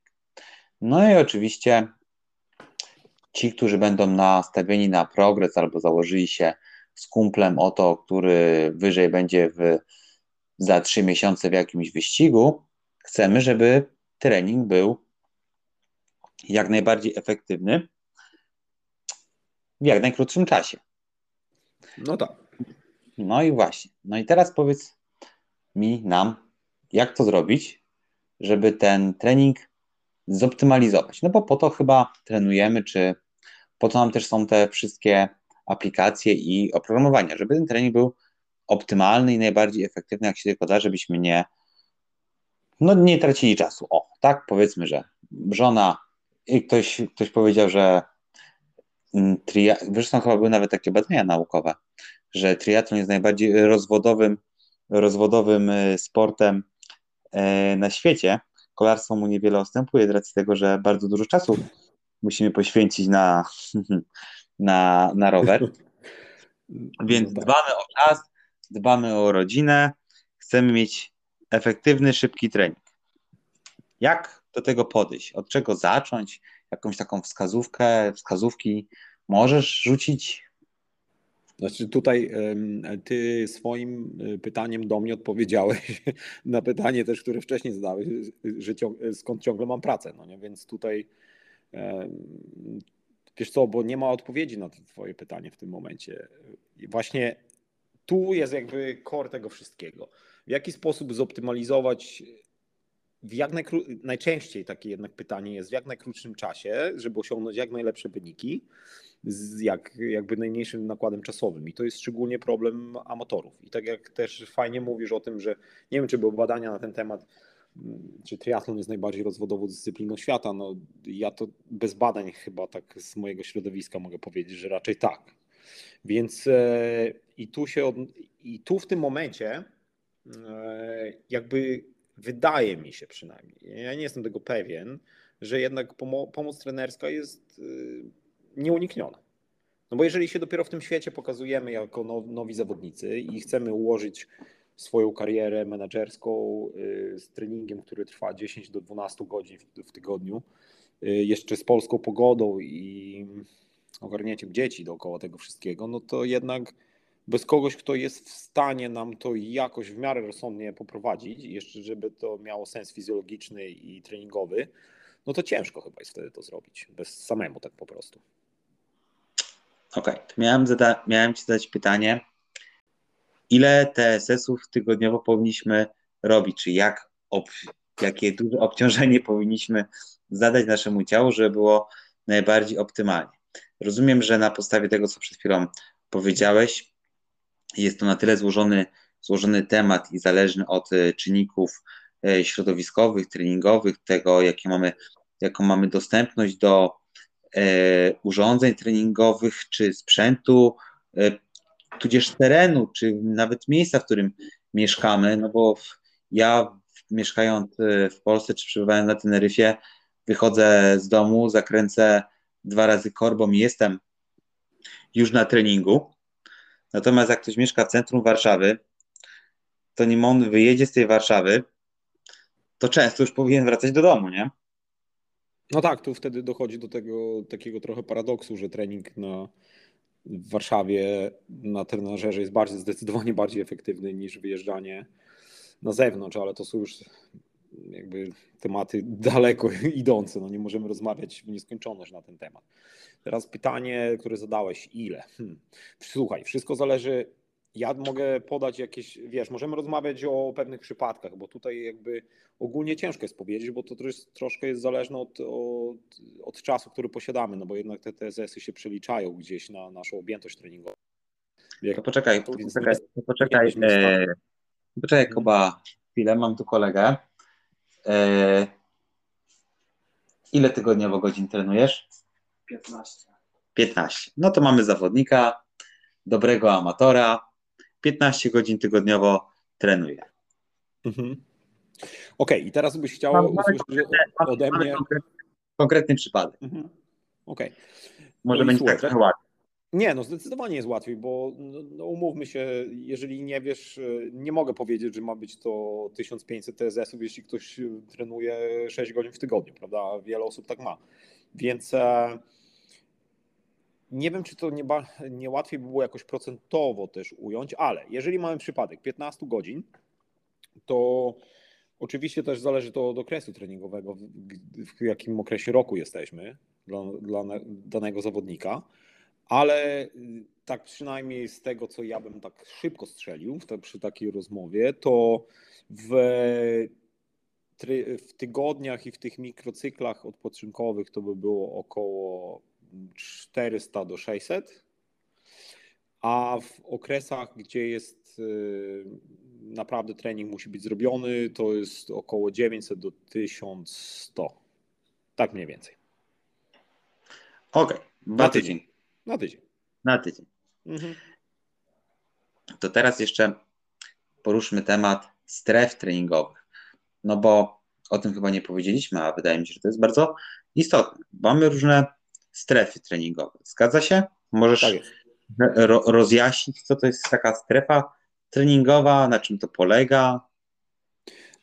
Speaker 1: No i oczywiście ci, którzy będą nastawieni na progres albo założyli się z kumplem o to, który wyżej będzie w, za trzy miesiące w jakimś wyścigu, chcemy, żeby trening był jak najbardziej efektywny w jak najkrótszym czasie.
Speaker 2: No tak.
Speaker 1: No i właśnie. No i teraz powiedz mi, nam, jak to zrobić, żeby ten trening zoptymalizować. No bo po to chyba trenujemy, czy po to nam też są te wszystkie aplikacje i oprogramowania, żeby ten trening był optymalny i najbardziej efektywny, jak się tylko da, żebyśmy nie, no nie tracili czasu. O, tak powiedzmy, że żona i ktoś, ktoś powiedział, że mm, tria, zresztą chyba były nawet takie badania naukowe, że triatlon jest najbardziej rozwodowym, rozwodowym y, sportem e, na świecie. Kolarstwo mu niewiele ustępuje z racji tego, że bardzo dużo czasu musimy poświęcić na, na, na rower. Więc no tak. dbamy o czas, dbamy o rodzinę, chcemy mieć efektywny, szybki trening. Jak do tego podejść? Od czego zacząć? Jakąś taką wskazówkę, wskazówki możesz rzucić?
Speaker 2: Znaczy tutaj ty swoim y, pytaniem do mnie odpowiedziałeś na pytanie też, które wcześniej zadałeś, że skąd ciągle mam pracę, no nie? Więc tutaj wiesz co, bo nie ma odpowiedzi na to twoje pytanie w tym momencie. Właśnie tu jest jakby core tego wszystkiego. W jaki sposób zoptymalizować w jak najkró- najczęściej takie jednak pytanie jest w jak najkrótszym czasie, żeby osiągnąć jak najlepsze wyniki z jak, jakby najmniejszym nakładem czasowym. I to jest szczególnie problem amatorów. I tak jak też fajnie mówisz o tym, że nie wiem, czy były badania na ten temat, czy triatlon jest najbardziej rozwodową dyscypliną świata. No, ja to bez badań chyba tak z mojego środowiska mogę powiedzieć, że raczej tak. Więc e, i tu się od, i tu w tym momencie e, jakby wydaje mi się przynajmniej, ja nie jestem tego pewien, że jednak pomo pomoc trenerska jest e, nieunikniona. No bo jeżeli się dopiero w tym świecie pokazujemy jako now, nowi zawodnicy i chcemy ułożyć swoją karierę menedżerską y, z treningiem, który trwa 10 do 12 godzin w tygodniu, jeszcze z polską pogodą i ogarnięciem dzieci dookoła tego wszystkiego, no to jednak bez kogoś, kto jest w stanie nam to jakoś w miarę rozsądnie poprowadzić, jeszcze żeby to miało sens fizjologiczny i treningowy, no to ciężko chyba jest wtedy to zrobić, bez samemu tak po prostu.
Speaker 1: Okej, okay. miałem, miałem Ci zadać pytanie, ile TSS-ów tygodniowo powinniśmy robić, czy jak, ob, jakie duże obciążenie powinniśmy zadać naszemu ciału, żeby było najbardziej optymalnie. Rozumiem, że na podstawie tego, co przed chwilą powiedziałeś, jest to na tyle złożony, złożony temat i zależny od e, czynników e, środowiskowych, treningowych, tego, jakie mamy, jaką mamy dostępność do e, urządzeń treningowych czy sprzętu, tudzież terenu, czy nawet miejsca, w którym mieszkamy, no bo ja mieszkając w Polsce, czy przebywając na Teneryfie, wychodzę z domu, zakręcę dwa razy korbą i jestem już na treningu. Natomiast jak ktoś mieszka w centrum Warszawy, to nim on wyjedzie z tej Warszawy, to często już powinien wracać do domu, nie?
Speaker 2: No tak, tu wtedy dochodzi do tego takiego trochę paradoksu, że trening na w Warszawie na trenażerze jest bardziej, zdecydowanie bardziej efektywny niż wyjeżdżanie na zewnątrz, ale to są już jakby tematy daleko idące. No nie możemy rozmawiać w nieskończoność na ten temat. Teraz pytanie, które zadałeś, ile? Hmm. Słuchaj, wszystko zależy ja mogę podać jakieś, wiesz, możemy rozmawiać o pewnych przypadkach, bo tutaj jakby ogólnie ciężko jest powiedzieć, bo to troszkę jest zależne od, od, od czasu, który posiadamy, no bo jednak te TSS-y się przeliczają gdzieś na naszą objętość treningową.
Speaker 1: Jak, to poczekaj, to poczekaj, poczekaj, e, poczekaj Kuba, chwilę, mam tu kolegę. E, ile tygodniowo godzin trenujesz?
Speaker 3: 15.
Speaker 1: 15. No to mamy zawodnika, dobrego amatora, 15 godzin tygodniowo trenuję.
Speaker 2: Mhm. Okej, okay, i teraz byś chciał usłyszeć ode mnie...
Speaker 1: Konkretny, konkretny przypadek. Mhm.
Speaker 2: Okej. Okay.
Speaker 1: Może no będzie tak.
Speaker 2: Nie, no zdecydowanie jest łatwiej, bo no, no, umówmy się, jeżeli nie wiesz, nie mogę powiedzieć, że ma być to 1500 TSS-ów, jeśli ktoś trenuje 6 godzin w tygodniu, prawda? Wiele osób tak ma. Więc e, nie wiem, czy to nie, nie łatwiej by było jakoś procentowo też ująć, ale jeżeli mamy przypadek 15 godzin, to oczywiście też zależy to od okresu treningowego, w jakim okresie roku jesteśmy dla, dla danego zawodnika, ale y, tak przynajmniej z tego, co ja bym tak szybko strzelił przy takiej rozmowie, to w, w tygodniach i w tych mikrocyklach odpoczynkowych to by było około 400 do 600, a w okresach, gdzie jest y, naprawdę trening musi być zrobiony, to jest około 900 do 1100. Tak mniej więcej.
Speaker 1: Okej, okay. na tydzień.
Speaker 2: Na tydzień.
Speaker 1: Na tydzień. Mhm. To teraz jeszcze poruszmy temat stref treningowych. No bo o tym chyba nie powiedzieliśmy, a wydaje mi się, że to jest bardzo istotne. Mamy różne strefy treningowe. Zgadza się? Możesz tak ro rozjaśnić, co to jest taka strefa treningowa, na czym to polega?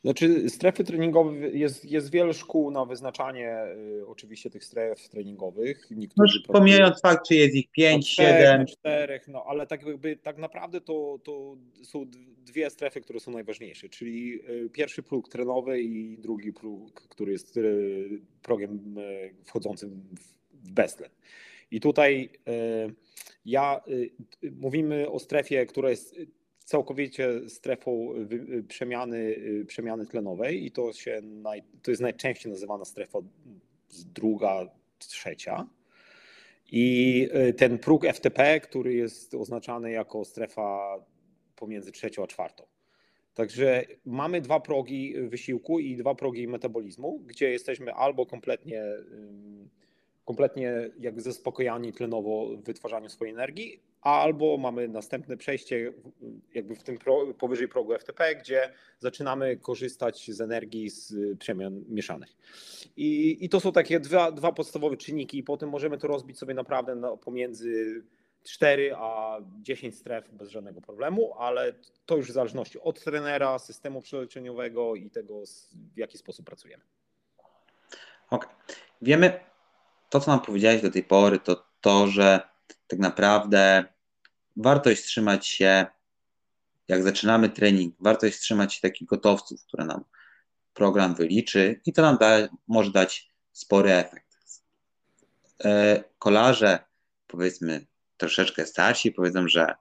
Speaker 2: Znaczy, strefy treningowe, jest, jest wiele szkół na wyznaczanie y, oczywiście tych stref treningowych.
Speaker 1: Niektórzy no, pomijając fakt, czy jest ich 5, 7.
Speaker 2: czterech, no ale tak jakby tak naprawdę to, to są dwie strefy, które są najważniejsze, czyli y, pierwszy próg trenowy i drugi próg, który jest y, progiem wchodzącym w beztlen. I tutaj ja mówimy o strefie, która jest całkowicie strefą y, przemiany, y, przemiany tlenowej i to, się naj, to jest najczęściej nazywana strefa druga, trzecia. I y, ten próg FTP, który jest oznaczany jako strefa pomiędzy trzecią a czwartą. Także mamy dwa progi wysiłku i dwa progi metabolizmu, gdzie jesteśmy albo kompletnie kompletnie jakby zaspokojani tlenowo w wytwarzaniu swojej energii, albo mamy następne przejście jakby w tym pro, powyżej progu FTP, gdzie zaczynamy korzystać z energii z przemian mieszanych. I, i to są takie dwa, dwa podstawowe czynniki i potem możemy to rozbić sobie naprawdę na, pomiędzy 4 a 10 stref bez żadnego problemu, ale to już w zależności od trenera, systemu przeleczeniowego i tego, w jaki sposób pracujemy.
Speaker 1: Ok. Wiemy, to, co nam powiedziałeś do tej pory, to to, że tak naprawdę warto jest trzymać się, jak zaczynamy trening, warto jest trzymać się takich gotowców, które nam program wyliczy i to nam da, może dać spory efekt. E, kolarze, powiedzmy, troszeczkę starsi, powiedzą, że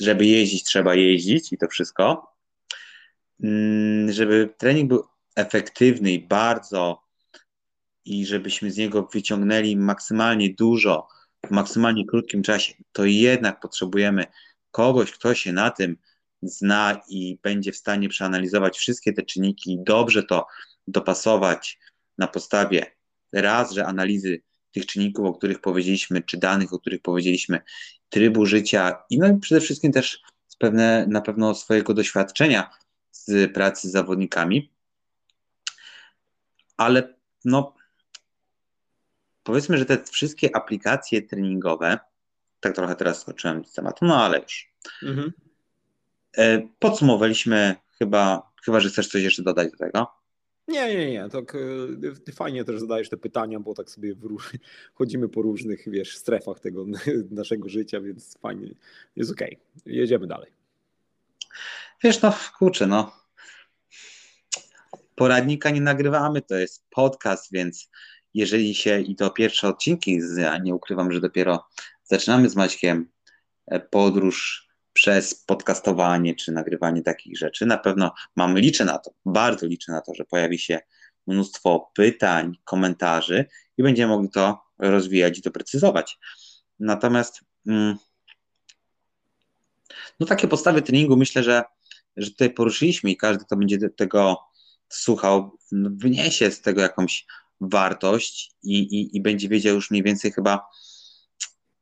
Speaker 1: żeby jeździć, trzeba jeździć i to wszystko. Mm, żeby trening był efektywny i bardzo i żebyśmy z niego wyciągnęli maksymalnie dużo w maksymalnie krótkim czasie, to jednak potrzebujemy kogoś, kto się na tym zna i będzie w stanie przeanalizować wszystkie te czynniki i dobrze to dopasować na podstawie raz, że analizy tych czynników, o których powiedzieliśmy, czy danych, o których powiedzieliśmy, trybu życia i no przede wszystkim też z pewne, na pewno swojego doświadczenia z pracy z zawodnikami. Ale no, powiedzmy, że te wszystkie aplikacje treningowe, tak trochę teraz skoczyłem z tematu, no ale już. Mhm. E, podsumowaliśmy chyba, chyba, że chcesz coś jeszcze dodać do tego.
Speaker 2: Nie, nie, nie. Tak, ty fajnie też zadajesz te pytania, bo tak sobie róż... chodzimy po różnych, wiesz, strefach tego naszego życia, więc fajnie. Jest okej. Okay. Jedziemy dalej.
Speaker 1: Wiesz, no kurczę, no. Poradnika nie nagrywamy, to jest podcast, więc jeżeli się, i to pierwsze odcinki, ja nie ukrywam, że dopiero zaczynamy z Maćkiem e, podróż przez podcastowanie czy nagrywanie takich rzeczy, na pewno mam, liczę na to, bardzo liczę na to, że pojawi się mnóstwo pytań, komentarzy i będziemy mogli to rozwijać i doprecyzować. Natomiast mm, no takie podstawy treningu myślę, że, że tutaj poruszyliśmy i każdy, kto będzie tego słuchał, wyniesie z tego jakąś wartość i, i, i będzie wiedział już mniej więcej chyba,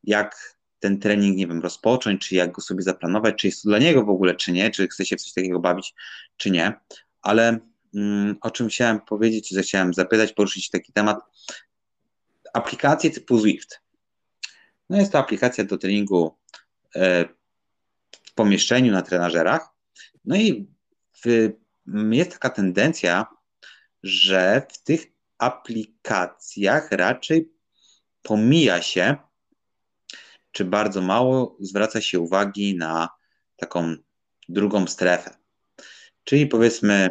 Speaker 1: jak ten trening, nie wiem, rozpocząć, czy jak go sobie zaplanować, czy jest to dla niego w ogóle, czy nie, czy chce się w coś takiego bawić, czy nie. Ale mm, o czym chciałem powiedzieć, czy chciałem zapytać, poruszyć taki temat. Aplikacje typu Zwift. No jest to aplikacja do treningu e, w pomieszczeniu na trenażerach. No i w, jest taka tendencja, że w tych aplikacjach raczej pomija się czy bardzo mało zwraca się uwagi na taką drugą strefę. Czyli powiedzmy,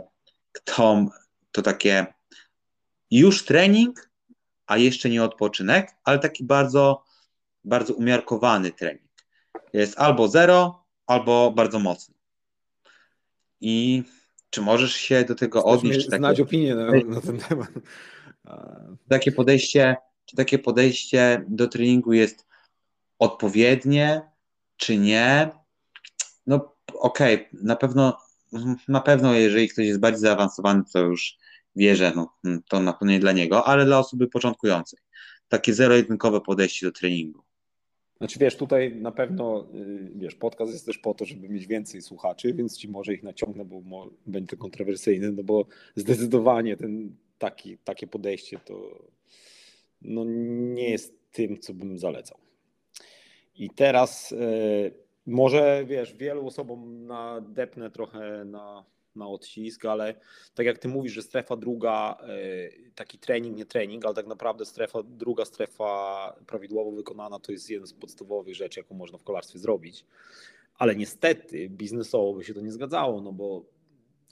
Speaker 1: kto to takie już trening, a jeszcze nie odpoczynek, ale taki bardzo, bardzo umiarkowany trening. Jest albo zero, albo bardzo mocny. I czy możesz się do tego odnieść?
Speaker 2: Czy znać takie, opinię na, na, ten temat.
Speaker 1: Takie podejście, czy takie podejście do treningu jest odpowiednie, czy nie? No okej, okay, na pewno na pewno jeżeli ktoś jest bardziej zaawansowany, to już wie, że no, to na pewno nie dla niego, ale dla osoby początkującej. Takie zero-jedynkowe podejście do treningu.
Speaker 2: Znaczy wiesz, tutaj na pewno, y, wiesz, podcast jest też po to, żeby mieć więcej słuchaczy, więc ci może ich naciągnę, bo będzie to kontrowersyjne, no bo zdecydowanie ten, taki, takie podejście to no, nie jest tym, co bym zalecał. I teraz y, może, wiesz, wielu osobom nadepnę trochę na, na odcisk, ale tak jak ty mówisz, że strefa druga, e, taki trening, nie trening, ale tak naprawdę strefa, druga strefa prawidłowo wykonana to jest jeden z podstawowych rzeczy, jaką można w kolarstwie zrobić. Ale niestety biznesowo by się to nie zgadzało, no bo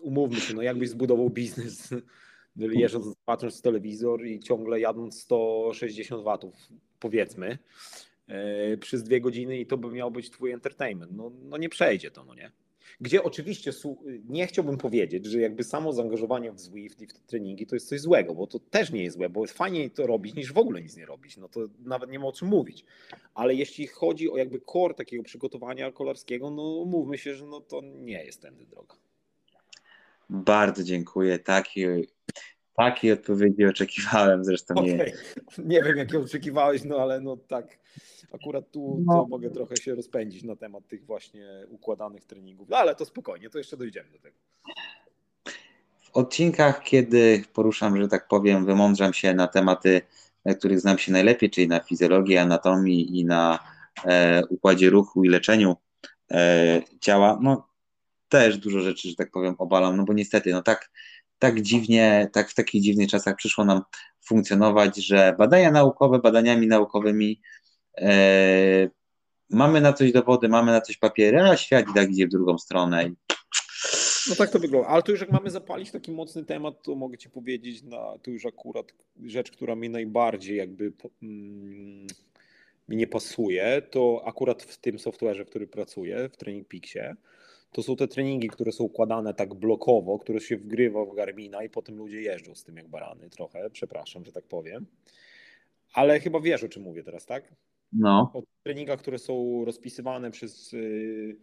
Speaker 2: umówmy się, no jakbyś zbudował biznes jeżdżąc, patrząc w telewizor i ciągle jadąc 160 watów, powiedzmy, E, przez dwie godziny i to by miał być twój entertainment. No, no nie przejdzie to, no nie. Gdzie oczywiście nie chciałbym powiedzieć, że jakby samo zaangażowanie w Zwift i w te treningi to jest coś złego, bo to też nie jest złe, bo fajniej to robić niż w ogóle nic nie robić. No to nawet nie ma o czym mówić. Ale jeśli chodzi o jakby core takiego przygotowania kolarskiego, no mówmy się, że no to nie jest tędy droga.
Speaker 1: Bardzo dziękuję. Takiej, takiej odpowiedzi oczekiwałem zresztą. Okay. Nie.
Speaker 2: nie wiem, jakie oczekiwałeś, no ale no tak Akurat tu no. mogę trochę się rozpędzić na temat tych właśnie układanych treningów, no, ale to spokojnie, to jeszcze dojdziemy do tego.
Speaker 1: W odcinkach, kiedy poruszam, że tak powiem, wymądrzam się na tematy, na których znam się najlepiej, czyli na fizjologii, anatomii i na e, układzie ruchu i leczeniu e, ciała, no też dużo rzeczy, że tak powiem, obalam, no bo niestety, no tak, tak dziwnie, tak w takich dziwnych czasach przyszło nam funkcjonować, że badania naukowe badaniami naukowymi E, mamy na coś dowody, mamy na coś papiery, a świat i tak idzie w drugą stronę.
Speaker 2: No tak to wygląda. Ale tu już jak mamy zapalić taki mocny temat, to mogę Ci powiedzieć, na, to już akurat rzecz, która mi najbardziej jakby mm, mi nie pasuje, to akurat w tym software'ze, w którym pracuję, w Training Peaksie, to są te treningi, które są układane tak blokowo, które się wgrywa w Garmina i potem ludzie jeżdżą z tym jak barany trochę, przepraszam, że tak powiem. Ale chyba wiesz, o czym mówię teraz, tak?
Speaker 1: No.
Speaker 2: O treningach, które są rozpisywane przez. Y,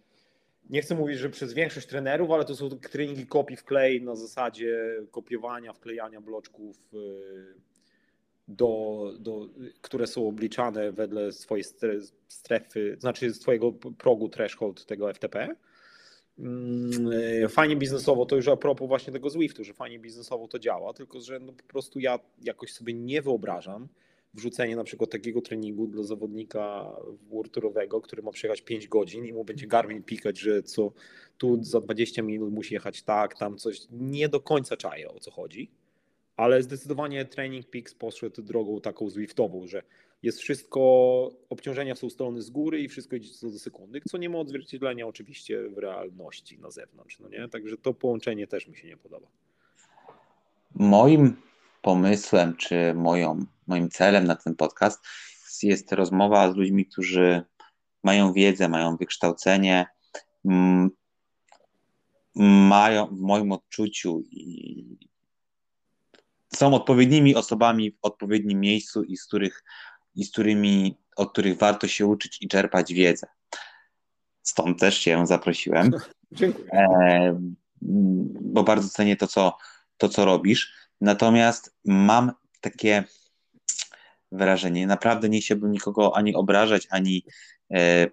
Speaker 2: nie chcę mówić, że przez większość trenerów, ale to są treningi kopii w klej na zasadzie kopiowania, wklejania bloczków, y, do, do, które są obliczane wedle swojej strefy, znaczy swojego progu threshold tego FTP. Mm, y, fajnie biznesowo, to już a propos właśnie tego Zwiftu, że fajnie biznesowo to działa, tylko że no po prostu ja jakoś sobie nie wyobrażam, wrzucenie na przykład takiego treningu dla zawodnika worturowego, który ma przejechać 5 godzin i mu będzie Garmin pikać, że co tu za 20 minut musi jechać tak, tam coś. Nie do końca czaję o co chodzi, ale zdecydowanie Training Peaks poszedł drogą taką Zwiftową, że jest wszystko, obciążenia są ustalone z góry i wszystko idzie co do sekundy, co nie ma odzwierciedlenia oczywiście w realności na zewnątrz, no nie? Także to połączenie też mi się nie podoba.
Speaker 1: Moim pomysłem, czy moją, moim celem na ten podcast jest rozmowa z ludźmi, którzy mają wiedzę, mają wykształcenie, mają w moim odczuciu i są odpowiednimi osobami w odpowiednim miejscu i z których i z którymi, od których warto się uczyć i czerpać wiedzę. Stąd też się zaprosiłem.
Speaker 2: Dziękuję. E,
Speaker 1: bo bardzo cenię to, co, to, co robisz. Natomiast mam takie wrażenie, naprawdę nie chciałbym nikogo ani obrażać, ani e,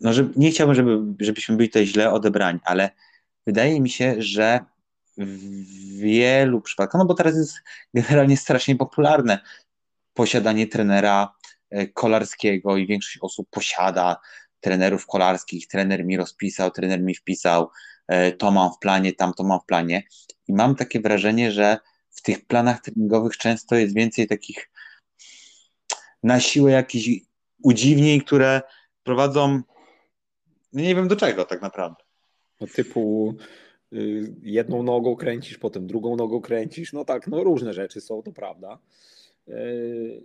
Speaker 1: no, że nie chciałbym, żeby, żebyśmy byli tutaj źle odebrani, ale wydaje mi się, że w wielu przypadkach, no bo teraz jest generalnie strasznie popularne posiadanie trenera e, kolarskiego i większość osób posiada trenerów kolarskich, trener mi rozpisał, trener mi wpisał, e, to mam w planie, tam to mam w planie. I mam takie wrażenie, że w tych planach treningowych często jest więcej takich na siłę jakichś udziwnień, które prowadzą no nie wiem do czego tak naprawdę.
Speaker 2: No typu y, jedną nogą kręcisz, potem drugą nogą kręcisz. No tak, no różne rzeczy są, to prawda. Y,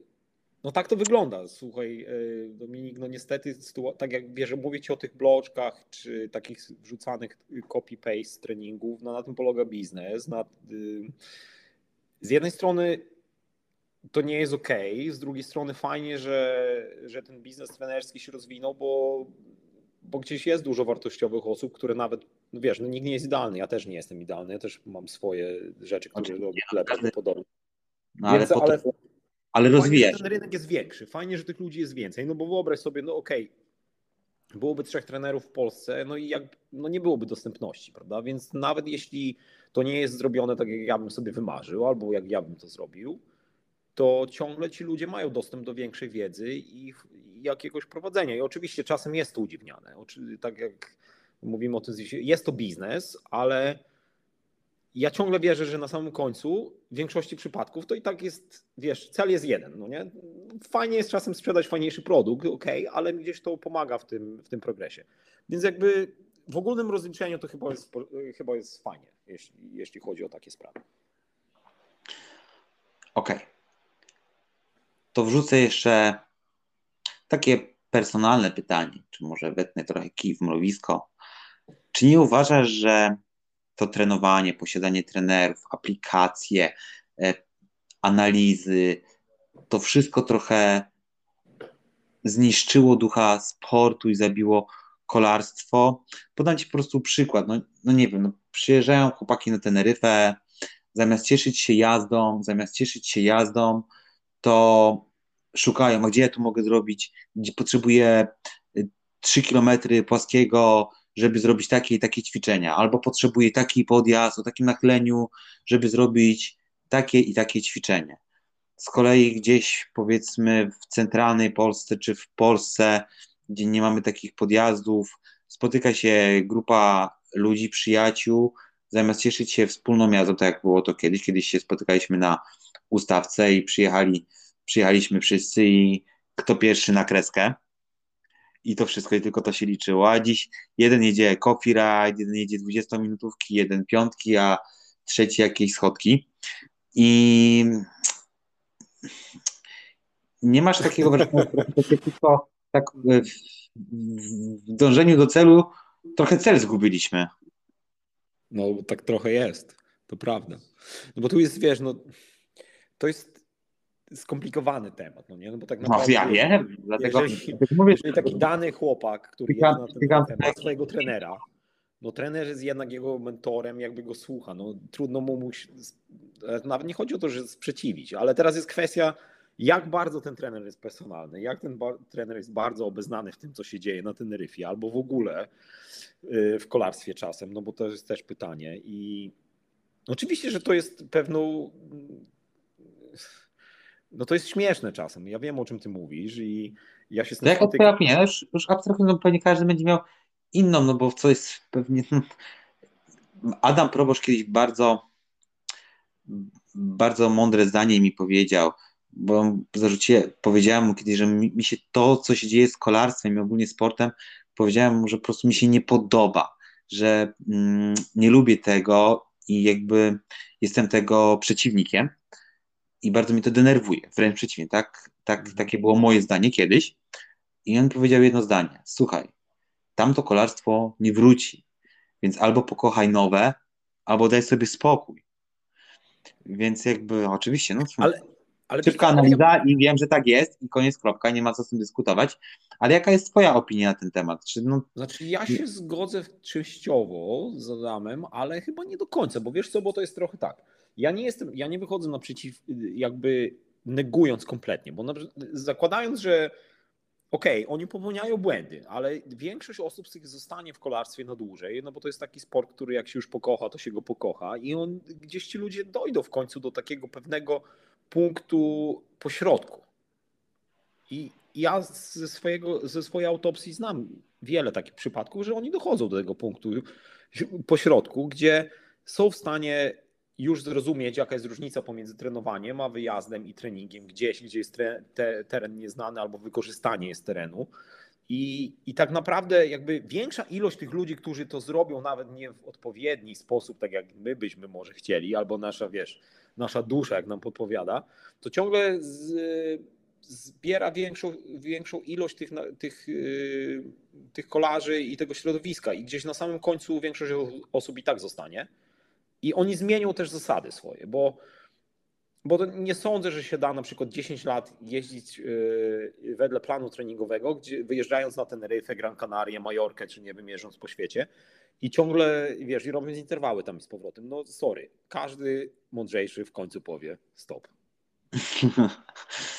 Speaker 2: no tak to wygląda. Słuchaj, y, Dominik, no niestety, tak jak wiesz, mówię ci o tych bloczkach, czy takich wrzucanych copy-paste treningów, no na tym polega biznes. Na, z jednej strony to nie jest ok, z drugiej strony fajnie, że, że ten biznes trenerski się rozwinął, bo bo gdzieś jest dużo wartościowych osób, które nawet, no wiesz, no nikt nie jest idealny, ja też nie jestem idealny, ja też mam swoje rzeczy, które robię lepiej podobnie. No, ale, Więc, ale,
Speaker 1: ale rozwijasz.
Speaker 2: ten rynek jest większy, fajnie, że tych ludzi jest więcej, no bo wyobraź sobie, no okej, okay, byłoby trzech trenerów w Polsce, no i jak, no nie byłoby dostępności, prawda? Więc nawet jeśli to nie jest zrobione tak, jak ja bym sobie wymarzył, albo jak ja bym to zrobił, to ciągle ci ludzie mają dostęp do większej wiedzy i, jakiegoś prowadzenia. I oczywiście czasem jest to udziwniane. Tak jak mówimy o tym, jest to biznes, ale ja ciągle wierzę, że na samym końcu w większości przypadków to i tak jest, wiesz, cel jest jeden, no nie? Fajnie jest czasem sprzedać fajniejszy produkt, ok, ale gdzieś to pomaga w tym, w tym progresie. Więc jakby w ogólnym rozliczeniu to chyba jest, chyba jest fajnie, jeśli, jeśli chodzi o takie sprawy.
Speaker 1: Okej. Okay. To wrzucę jeszcze takie personalne pytanie, czy może wetnę trochę kij w mrowisko. Czy nie uważasz, że to trenowanie, posiadanie trenerów, aplikacje, e, analizy, to wszystko trochę zniszczyło ducha sportu i zabiło kolarstwo. Podam Ci po prostu przykład. No, no nie wiem, no przyjeżdżają chłopaki na Teneryfę, zamiast cieszyć się jazdą, zamiast cieszyć się jazdą, to szukają, a gdzie ja tu mogę zrobić, gdzie potrzebuję 3 y, kilometry płaskiego, żeby zrobić takie i takie ćwiczenia, albo potrzebuję taki podjazd o takim nachyleniu, żeby zrobić takie i takie ćwiczenie. Z kolei gdzieś powiedzmy w centralnej Polsce czy w Polsce, gdzie nie mamy takich podjazdów, spotyka się grupa ludzi, przyjaciół, zamiast cieszyć się wspólną jazdą, tak jak było to kiedyś, kiedyś się spotykaliśmy na ustawce i przyjechali przyjechaliśmy wszyscy i kto pierwszy na kreskę. I to wszystko, i tylko to się liczyło. A dziś jeden jedzie ride, jeden jedzie 20-minutówki, jeden piątki, a trzeci jakieś schodki. I nie masz takiego wrażenia, że tylko tak w, w dążeniu do celu trochę cel zgubiliśmy.
Speaker 2: No, tak trochę jest, to prawda. No bo tu jest, wiesz, no to jest skomplikowany temat, no nie? No bo tak
Speaker 1: naprawdę, no, ja wiem, dlatego
Speaker 2: jeżeli, mówię, jeżeli taki dany chłopak, który jest na ten temat, ma swojego trenera, no trener jest jednak jego mentorem, jakby go słucha, no trudno mu, mu nawet nie chodzi o to, że sprzeciwić, ale teraz jest kwestia, jak bardzo ten trener jest personalny, jak ten trener jest bardzo obeznany w tym, co się dzieje na Teneryfie, albo w ogóle y, w kolarstwie czasem, no bo to jest też pytanie i oczywiście, że to jest pewną no to jest śmieszne czasem. Ja wiem, o czym ty mówisz i ja się z
Speaker 1: tym Jak spotykam... nie, już, już abstrahując, no pewnie każdy będzie miał inną, no bo co jest pewnie... Adam Probosz kiedyś bardzo bardzo mądre zdanie mi powiedział, bo zarzuciłem, powiedziałem mu kiedyś, że mi, mi, się to, co się dzieje z kolarstwem i ogólnie sportem, powiedziałem mu, że po prostu mi się nie podoba, że mm, nie lubię tego i jakby jestem tego przeciwnikiem i bardzo mi to denerwuje, wręcz przeciwnie, tak, tak, mhm. takie było moje zdanie kiedyś i on powiedział jedno zdanie, słuchaj, tamto kolarstwo nie wróci, więc albo pokochaj nowe, albo daj sobie spokój. Więc jakby oczywiście, no ale, ale szybka analiza i wiem, że tak jest i koniec, kropka, nie ma co z tym dyskutować, ale jaka jest twoja opinia na ten temat? Czy, no...
Speaker 2: Znaczy ja się zgodzę częściowo z Adamem, ale chyba nie do końca, bo wiesz co, bo to jest trochę tak, ja nie jestem, ja nie wychodzę naprzeciw, jakby negując kompletnie, bo zakładając, że okej, okay, oni popełniają błędy, ale większość osób z tych zostanie w kolarstwie na dłużej, no bo to jest taki sport, który jak się już pokocha, to się go pokocha i on, gdzieś ci ludzie dojdą w końcu do takiego pewnego punktu pośrodku. I ja ze, swojego, ze swojej autopsji znam wiele takich przypadków, że oni dochodzą do tego punktu pośrodku, gdzie są w stanie już zrozumieć, jaka jest różnica pomiędzy trenowaniem a wyjazdem i treningiem gdzieś, gdzie jest te, teren nieznany albo wykorzystanie jest terenu. I, I tak naprawdę jakby większa ilość tych ludzi, którzy to zrobią nawet nie w odpowiedni sposób, tak jak my byśmy może chcieli, albo nasza, wiesz, nasza dusza, jak nam podpowiada, to ciągle z, zbiera większą, większą ilość tych, tych, yy, tych kolarzy i tego środowiska i gdzieś na samym końcu większość osób i tak zostanie. I oni zmienią też zasady swoje, bo, bo nie sądzę, że się da na przykład 10 lat jeździć yy, wedle planu treningowego, gdzie wyjeżdżając na Teneryfę, Gran Canaria, Majorkę, czy nie wiem, jeżdżąc po świecie i ciągle, wiesz, i robiąc interwały tam z powrotem. No sorry, każdy mądrzejszy w końcu powie stop.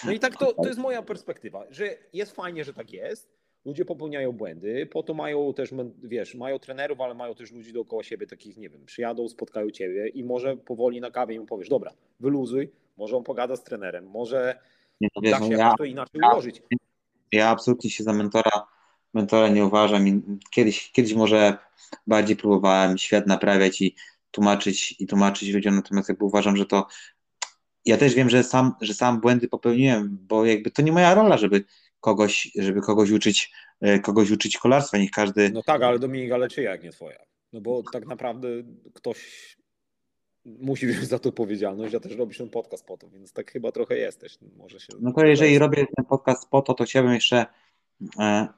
Speaker 2: No i tak to, to jest moja perspektywa, że jest fajnie, że tak jest, ludzie popełniają błędy, po to mają też, wiesz, mają trenerów, ale mają też ludzi dookoła siebie, takich, nie wiem, przyjadą, spotkają ciebie i może powoli na kawie im powiesz, dobra, wyluzuj, może on pogada z trenerem, może nie, no wiesz, da się no ja, to inaczej ja, ułożyć.
Speaker 1: Ja absolutnie się za mentora, mentora nie uważam. Kiedyś, kiedyś może bardziej próbowałem świat naprawiać i tłumaczyć, i tłumaczyć ludziom, natomiast jakby uważam, że to ja też wiem, że sam, że sam błędy popełniłem, bo jakby to nie moja rola, żeby kogoś, żeby kogoś uczyć, e, kogoś uczyć kolarstwa, niech każdy...
Speaker 2: No tak, ale Dominik, ale czy jak nie twoja? No bo tak naprawdę ktoś musi wziąć za to odpowiedzialność, a też robisz ten podcast po to, więc tak chyba trochę jesteś. Może się
Speaker 1: no to jeżeli robię ten podcast po to, to chciałbym jeszcze e,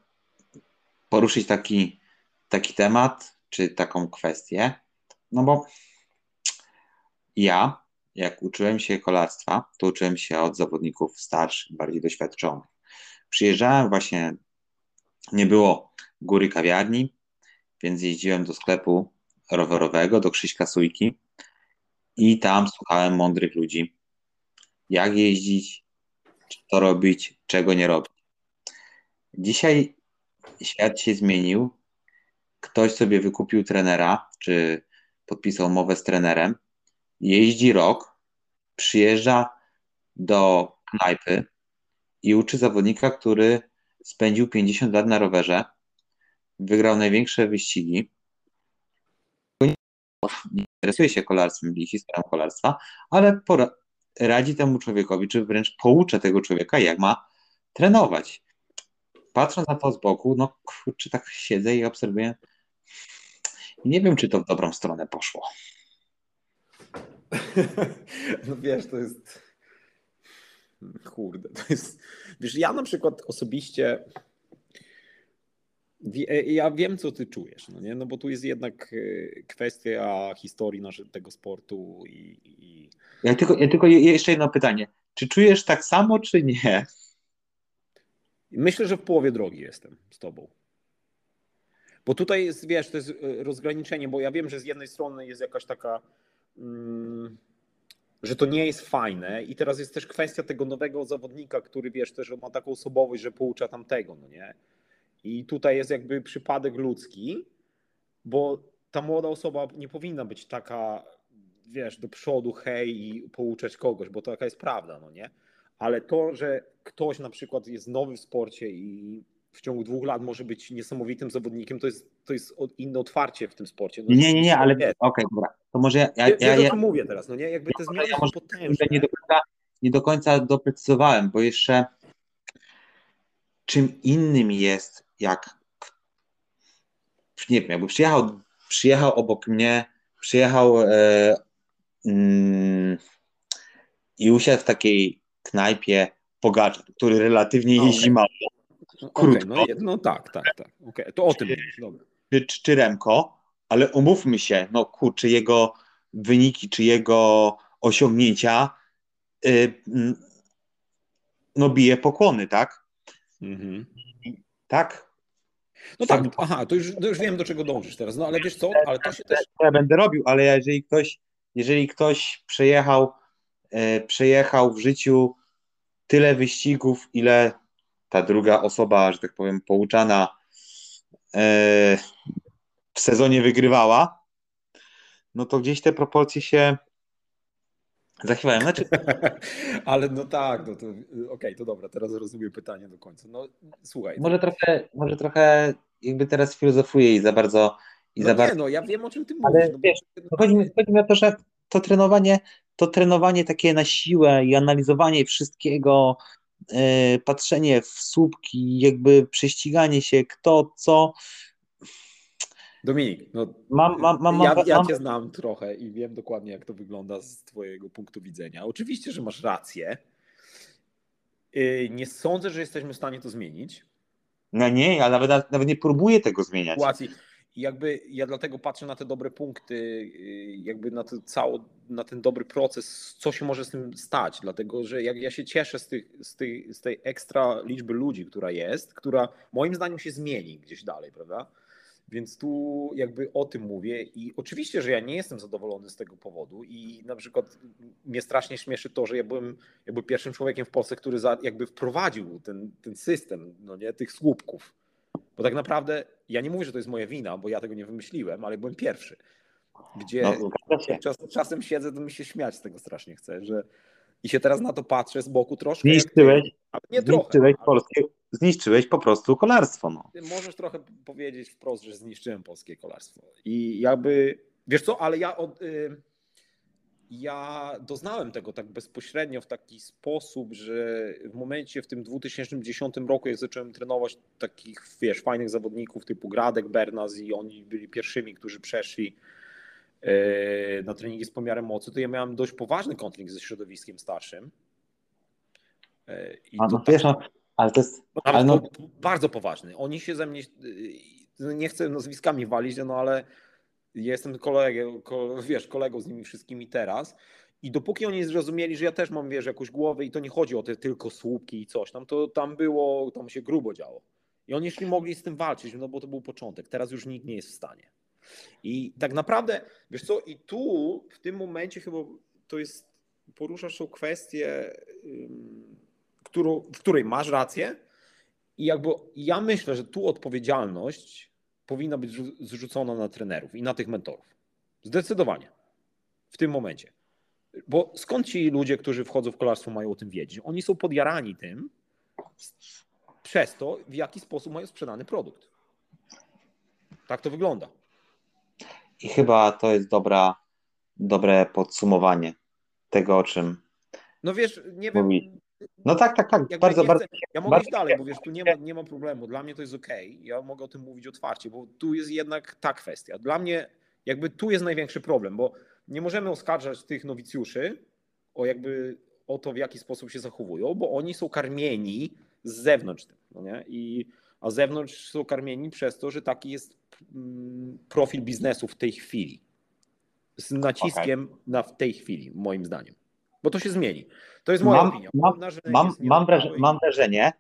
Speaker 1: poruszyć taki, taki temat, czy taką kwestię, no bo ja, jak uczyłem się kolarstwa, to uczyłem się od zawodników starszych, bardziej doświadczonych. Przyjeżdżałem właśnie, nie było góry kawiarni, więc jeździłem do sklepu rowerowego, do Krzyśka Sujki i tam słuchałem mądrych ludzi, jak jeździć, co robić, czego nie robić. Dzisiaj świat się zmienił. Ktoś sobie wykupił trenera, czy podpisał umowę z trenerem, jeździ rok, przyjeżdża do knajpy, i uczy zawodnika, który spędził 50 lat na rowerze, wygrał największe wyścigi, nie interesuje się kolarstwem i historią kolarstwa, ale radzi temu człowiekowi, czy wręcz poucza tego człowieka, jak ma trenować. Patrząc na to z boku, no kurczę, tak siedzę i obserwuję. Nie wiem, czy to w dobrą stronę poszło.
Speaker 2: No wiesz, to jest Kurde, to jest. Wiesz, ja na przykład osobiście. Ja wiem, co ty czujesz, no, nie? no bo tu jest jednak e, kwestia historii naszego tego sportu i. i...
Speaker 1: Ja, tylko, ja tylko jeszcze jedno pytanie. Czy czujesz tak samo, czy nie?
Speaker 2: Myślę, że w połowie drogi jestem z tobą. Bo tutaj jest, wiesz, to jest e, rozgraniczenie, bo ja wiem, że z jednej strony jest jakaś taka. Mm, że to nie jest fajne i teraz jest też kwestia tego nowego zawodnika, który wiesz też ma taką osobowość, że poucza tamtego, no nie? I tutaj jest jakby przypadek ludzki, bo ta młoda osoba nie powinna być taka, wiesz, do przodu, hej i pouczać kogoś, bo to taka jest prawda, no nie? Ale to, że ktoś na przykład jest nowy w sporcie i w ciągu dwóch lat może być niesamowitym zawodnikiem, to jest, to jest inne otwarcie w tym sporcie.
Speaker 1: No nie, nie, nie, ale okej, okay, dobra. To może ja. ja,
Speaker 2: ja, ja, ja mówię teraz, no nie? Jakby te zmiany ja potężne.
Speaker 1: Nie do, końca, nie do końca doprecyzowałem, bo jeszcze czym innym jest, jak nie wiem, jakby przyjechał, przyjechał obok mnie, przyjechał e, mm, i usiadł w takiej knajpie Pogacza, który relatywnie jeździ okay. mało
Speaker 2: krótko. Okay, no, no, tak, tak, tak. Okay, to o tym mówisz, dobra.
Speaker 1: Czy, czy Remko, ale umówmy się, no kurczę, jego wyniki, czy jego osiągnięcia yy, no bije pokłony, tak? Mhm. Tak?
Speaker 2: No tak, aha, to już, to już wiem, do czego dążysz teraz. No ale wiesz co, ale to się też...
Speaker 1: Ja będę robił, ale jeżeli ktoś, jeżeli ktoś przejechał, e, przejechał w życiu tyle wyścigów, ile ta druga osoba, że tak powiem, pouczana e, w sezonie wygrywała, no to gdzieś te proporcje się zachwiają. Znaczy...
Speaker 2: Ale no tak, no to okej, okay, to dobra, teraz rozumiem pytanie do końca. No słuchaj.
Speaker 1: Może to... trochę, może trochę jakby teraz filozofuję i za bardzo i
Speaker 2: no
Speaker 1: za
Speaker 2: nie,
Speaker 1: bardzo...
Speaker 2: no ja wiem o czym ty mówisz. Ale
Speaker 1: no, wiesz, no chodzi, chodzi mi o to, że to trenowanie, to trenowanie takie na siłę i analizowanie wszystkiego, patrzenie w słupki, jakby prześciganie się, kto, co.
Speaker 2: Dominik, no,
Speaker 1: mam, mam, mam,
Speaker 2: ja, ja cię znam trochę i wiem dokładnie, jak to wygląda z twojego punktu widzenia. Oczywiście, że masz rację. Yy, Nie sądzę, że jesteśmy w stanie to zmienić.
Speaker 1: No nie, ja nawet, nawet nie próbuję tego zmieniać.
Speaker 2: sytuacji. Jakby ja dlatego patrzę na te dobre punkty, yy, jakby na, to cało, na ten dobry proces, co się może z tym stać, dlatego że jak ja się cieszę z, tych, z, tej, z tej ekstra liczby ludzi, która jest, która moim zdaniem się zmieni gdzieś dalej, prawda? Więc tu jakby o tym mówię i oczywiście, że ja nie jestem zadowolony z tego powodu i na przykład mnie strasznie śmieszy to, że ja byłem jakby pierwszym człowiekiem w Polsce, który za, jakby wprowadził ten, ten system no nie, tych słupków. Bo tak naprawdę ja nie mówię, że to jest moja wina, bo ja tego nie wymyśliłem, ale byłem pierwszy. Gdzie
Speaker 1: No,
Speaker 2: czas, czasem siedzę, to mi się śmiać z tego strasznie chce, że i się teraz na to patrzę z boku troszkę. jak
Speaker 1: Zniszczyłeś,
Speaker 2: ale nie trochę.
Speaker 1: zniszczyłeś
Speaker 2: ale
Speaker 1: polskie, zniszczyłeś po prostu kolarstwo. No.
Speaker 2: ty możesz trochę powiedzieć wprost, że zniszczyłem polskie kolarstwo. I jakby, wiesz co, ale ja od, y, ja doznałem tego tak bezpośrednio w taki sposób, że w momencie w tym 2010 roku, jak zacząłem trenować takich, wiesz, fajnych zawodników typu Gradek, Bernas i oni byli pierwszymi, którzy przeszli y, na treningi z pomiarem mocy, to ja miałem dość poważny konflikt ze środowiskiem starszym. Y, I
Speaker 1: A, no, wiesz, no, ale to jest.
Speaker 2: no,
Speaker 1: Ale no,
Speaker 2: bardzo poważny. Oni się ze mnie, y, nie chcę nazwiskami walić, no ale jestem kolegą, ko, wiesz, kolegą z nimi wszystkimi teraz. I dopóki oni zrozumieli, że ja też mam, wiesz, jakąś głowę i to nie chodzi o te tylko słupki i coś tam, to tam było, tam się grubo działo. I oni jeszcze mogli z tym walczyć, no bo to był początek. Teraz już nikt nie jest w stanie. I tak naprawdę, wiesz co, i tu w tym momencie chyba to jest, poruszasz tą kwestię, w której masz rację, i jakby ja myślę, że tu odpowiedzialność powinna być zrzu- zrzucona na trenerów i na tych mentorów. Zdecydowanie. W tym momencie. Bo skąd ci ludzie, którzy wchodzą w kolarstwo, mają o tym wiedzieć? Oni są podjarani tym przez to, w jaki sposób mają sprzedany produkt. Tak to wygląda.
Speaker 1: I chyba to jest dobra, dobre podsumowanie tego, o czym
Speaker 2: No wiesz, nie wiem.
Speaker 1: No tak, tak, tak. Bardzo, bardzo.
Speaker 2: chcę, ja mogę
Speaker 1: bardzo
Speaker 2: iść dalej, bo wiesz, tu nie ma, nie ma problemu. Dla mnie to jest okej. Ja mogę o tym mówić otwarcie, bo tu jest jednak ta kwestia. Dla mnie jakby tu jest największy problem, bo nie możemy oskarżać tych nowicjuszy o jakby o to, w jaki sposób się zachowują, bo oni są karmieni z zewnątrz. tym, No nie? I, a z zewnątrz są karmieni przez to, że taki jest mm, profil biznesu w tej chwili. Z naciskiem na w tej chwili, moim zdaniem. Bo to się zmieni. To jest moja
Speaker 1: Mam-
Speaker 2: opinia.
Speaker 1: mam- Mam, mam, wraż,
Speaker 2: niedoskonały i-
Speaker 1: mam wrażenie,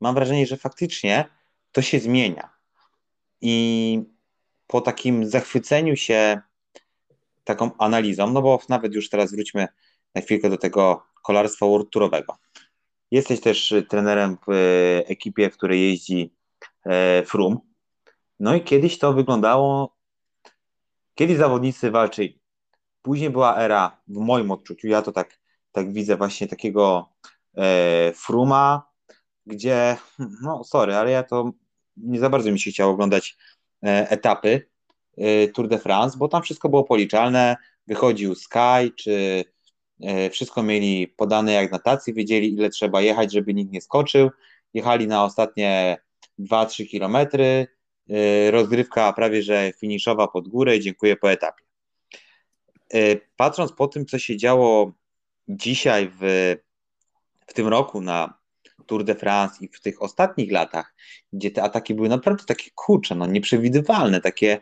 Speaker 1: mam wrażenie, że faktycznie to się zmienia. I po takim zachwyceniu się taką analizą, no bo nawet już teraz wróćmy na chwilkę do tego kolarstwa world tourowego. Jesteś też trenerem w y, ekipie, w której jeździ e, Frum. No i kiedyś to wyglądało, kiedyś zawodnicy walczyli. Później była era, w moim odczuciu, ja to tak, tak widzę właśnie takiego e, Fruma, gdzie, no sorry, ale ja to nie za bardzo mi się chciało oglądać e, etapy e, Tour de France, bo tam wszystko było policzalne, wychodził Sky, czy e, wszystko mieli podane jak na tacy, wiedzieli ile trzeba jechać, żeby nikt nie skoczył, jechali na ostatnie 2-3 kilometry, e, rozgrywka prawie że finiszowa pod górę i dziękuję po etapie. E, Patrząc po tym, co się działo dzisiaj w, w tym roku na Tour de France i w tych ostatnich latach, gdzie te ataki były naprawdę takie kurcze, no nieprzewidywalne, takie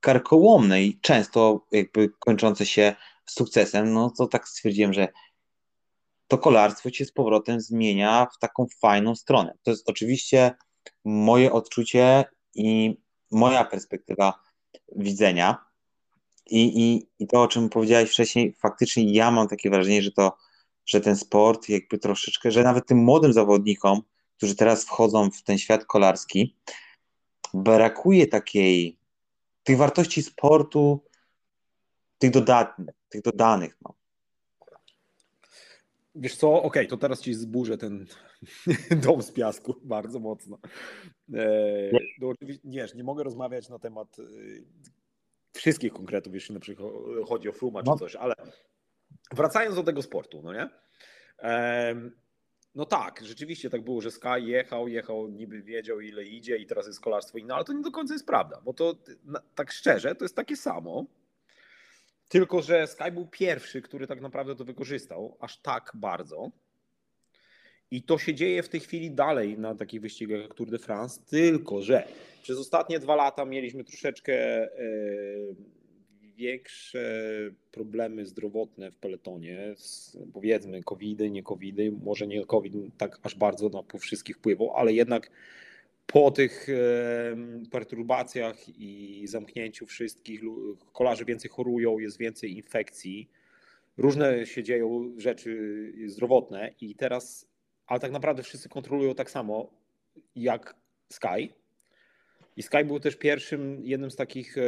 Speaker 1: karkołomne i często jakby kończące się sukcesem, no to tak stwierdziłem, że to kolarstwo się z powrotem zmienia w taką fajną stronę. To jest oczywiście moje odczucie i moja perspektywa widzenia. I, i, I to, o czym powiedziałeś wcześniej, faktycznie ja mam takie wrażenie, że to, że ten sport jakby troszeczkę, że nawet tym młodym zawodnikom, którzy teraz wchodzą w ten świat kolarski, brakuje takiej, tych wartości sportu, tych dodatnych, tych dodanych. No.
Speaker 2: Wiesz co, okej, to teraz ci zburzę ten dom z piasku bardzo mocno. E, no, nie, nie mogę rozmawiać na temat e, wszystkich konkretów, jeśli na przykład chodzi o Fruma czy no. coś, ale wracając do tego sportu, no nie? No tak, rzeczywiście tak było, że Sky jechał, jechał, niby wiedział ile idzie i teraz jest kolarstwo inne, ale to nie do końca jest prawda, bo to tak szczerze, to jest takie samo, tylko że Sky był pierwszy, który tak naprawdę to wykorzystał aż tak bardzo. I to się dzieje w tej chwili dalej na takich wyścigach jak Tour de France, tylko że przez ostatnie dwa lata mieliśmy troszeczkę e, większe problemy zdrowotne w peletonie, powiedzmy covidy, nie covidy, może nie covid tak aż bardzo na po wszystkich wpływał, ale jednak po tych perturbacjach i zamknięciu wszystkich, kolarze więcej chorują, jest więcej infekcji, różne się dzieją rzeczy zdrowotne i teraz, ale tak naprawdę wszyscy kontrolują tak samo jak Sky, i Sky był też pierwszym, jednym z takich e,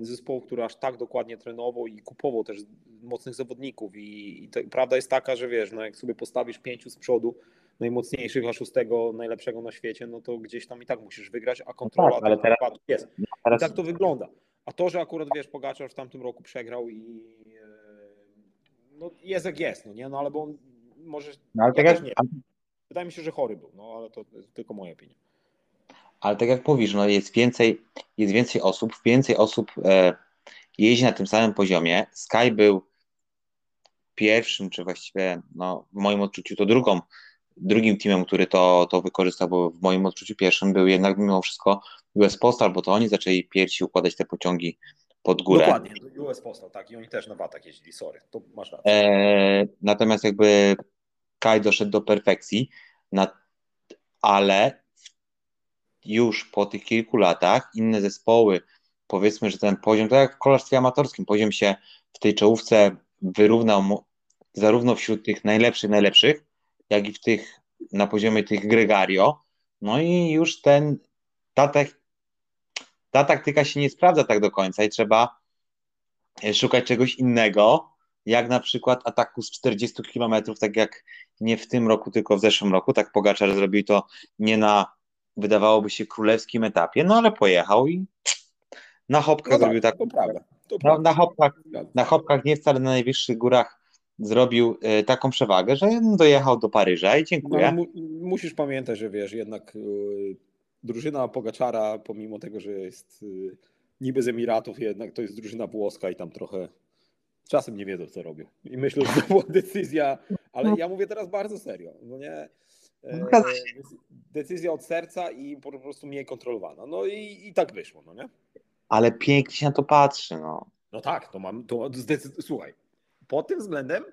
Speaker 2: zespołów, który aż tak dokładnie trenował i kupował też mocnych zawodników. I, i to, prawda jest taka, że wiesz, no jak sobie postawisz pięciu z przodu, najmocniejszych, a szóstego najlepszego na świecie, no to gdzieś tam i tak musisz wygrać, a kontrola no tak, ale teraz, jest. Teraz... I tak to wygląda. A to, że akurat wiesz, Pogaczar w tamtym roku przegrał i e, no jest jak jest, no nie, no ale bo on może. No, ale ja tak jak... nie. Wydaje mi się, że chory był, no ale to tylko moja opinia
Speaker 1: ale tak jak mówisz, no jest więcej, jest więcej osób, więcej osób e, jeździ na tym samym poziomie. Sky był pierwszym, czy właściwie no, w moim odczuciu to drugą, drugim teamem, który to, to wykorzystał, bo w moim odczuciu pierwszym był jednak mimo wszystko US Postal, bo to oni zaczęli pierwsi układać te pociągi pod górę.
Speaker 2: Dokładnie, US Postal, tak, i oni też na watach jeździli, sorry, to masz rację.
Speaker 1: E, natomiast jakby Kai doszedł do perfekcji, ale już po tych kilku latach inne zespoły, powiedzmy, że ten poziom, tak jak w kolarstwie amatorskim, poziom się w tej czołówce wyrównał zarówno wśród tych najlepszych, najlepszych, jak i w tych na poziomie tych gregario. No i już ten, ta, ta taktyka się nie sprawdza tak do końca i trzeba szukać czegoś innego, jak na przykład ataku z 40 km, tak jak nie w tym roku, tylko w zeszłym roku, tak Pogaczar zrobił to nie na wydawałoby się królewskim etapie, no ale pojechał i na hopkach no tak, zrobił tak. To prawda. To na, na, hopkach, na hopkach nie wcale na najwyższych górach zrobił y, taką przewagę, że dojechał do Paryża i dziękuję. No, mu,
Speaker 2: musisz pamiętać, że wiesz, jednak y, drużyna Pogaczara, pomimo tego, że jest y, niby z Emiratów, jednak to jest drużyna włoska i tam trochę czasem nie wiedzą, co robią. I myślę, że to była decyzja, ale ja mówię teraz bardzo serio. No nie, E, decyzja od serca i po prostu mniej kontrolowana. No i, i tak wyszło, no nie?
Speaker 1: Ale pięknie się na to patrzy, no.
Speaker 2: No tak, to mam, to zdecyd... słuchaj, pod tym względem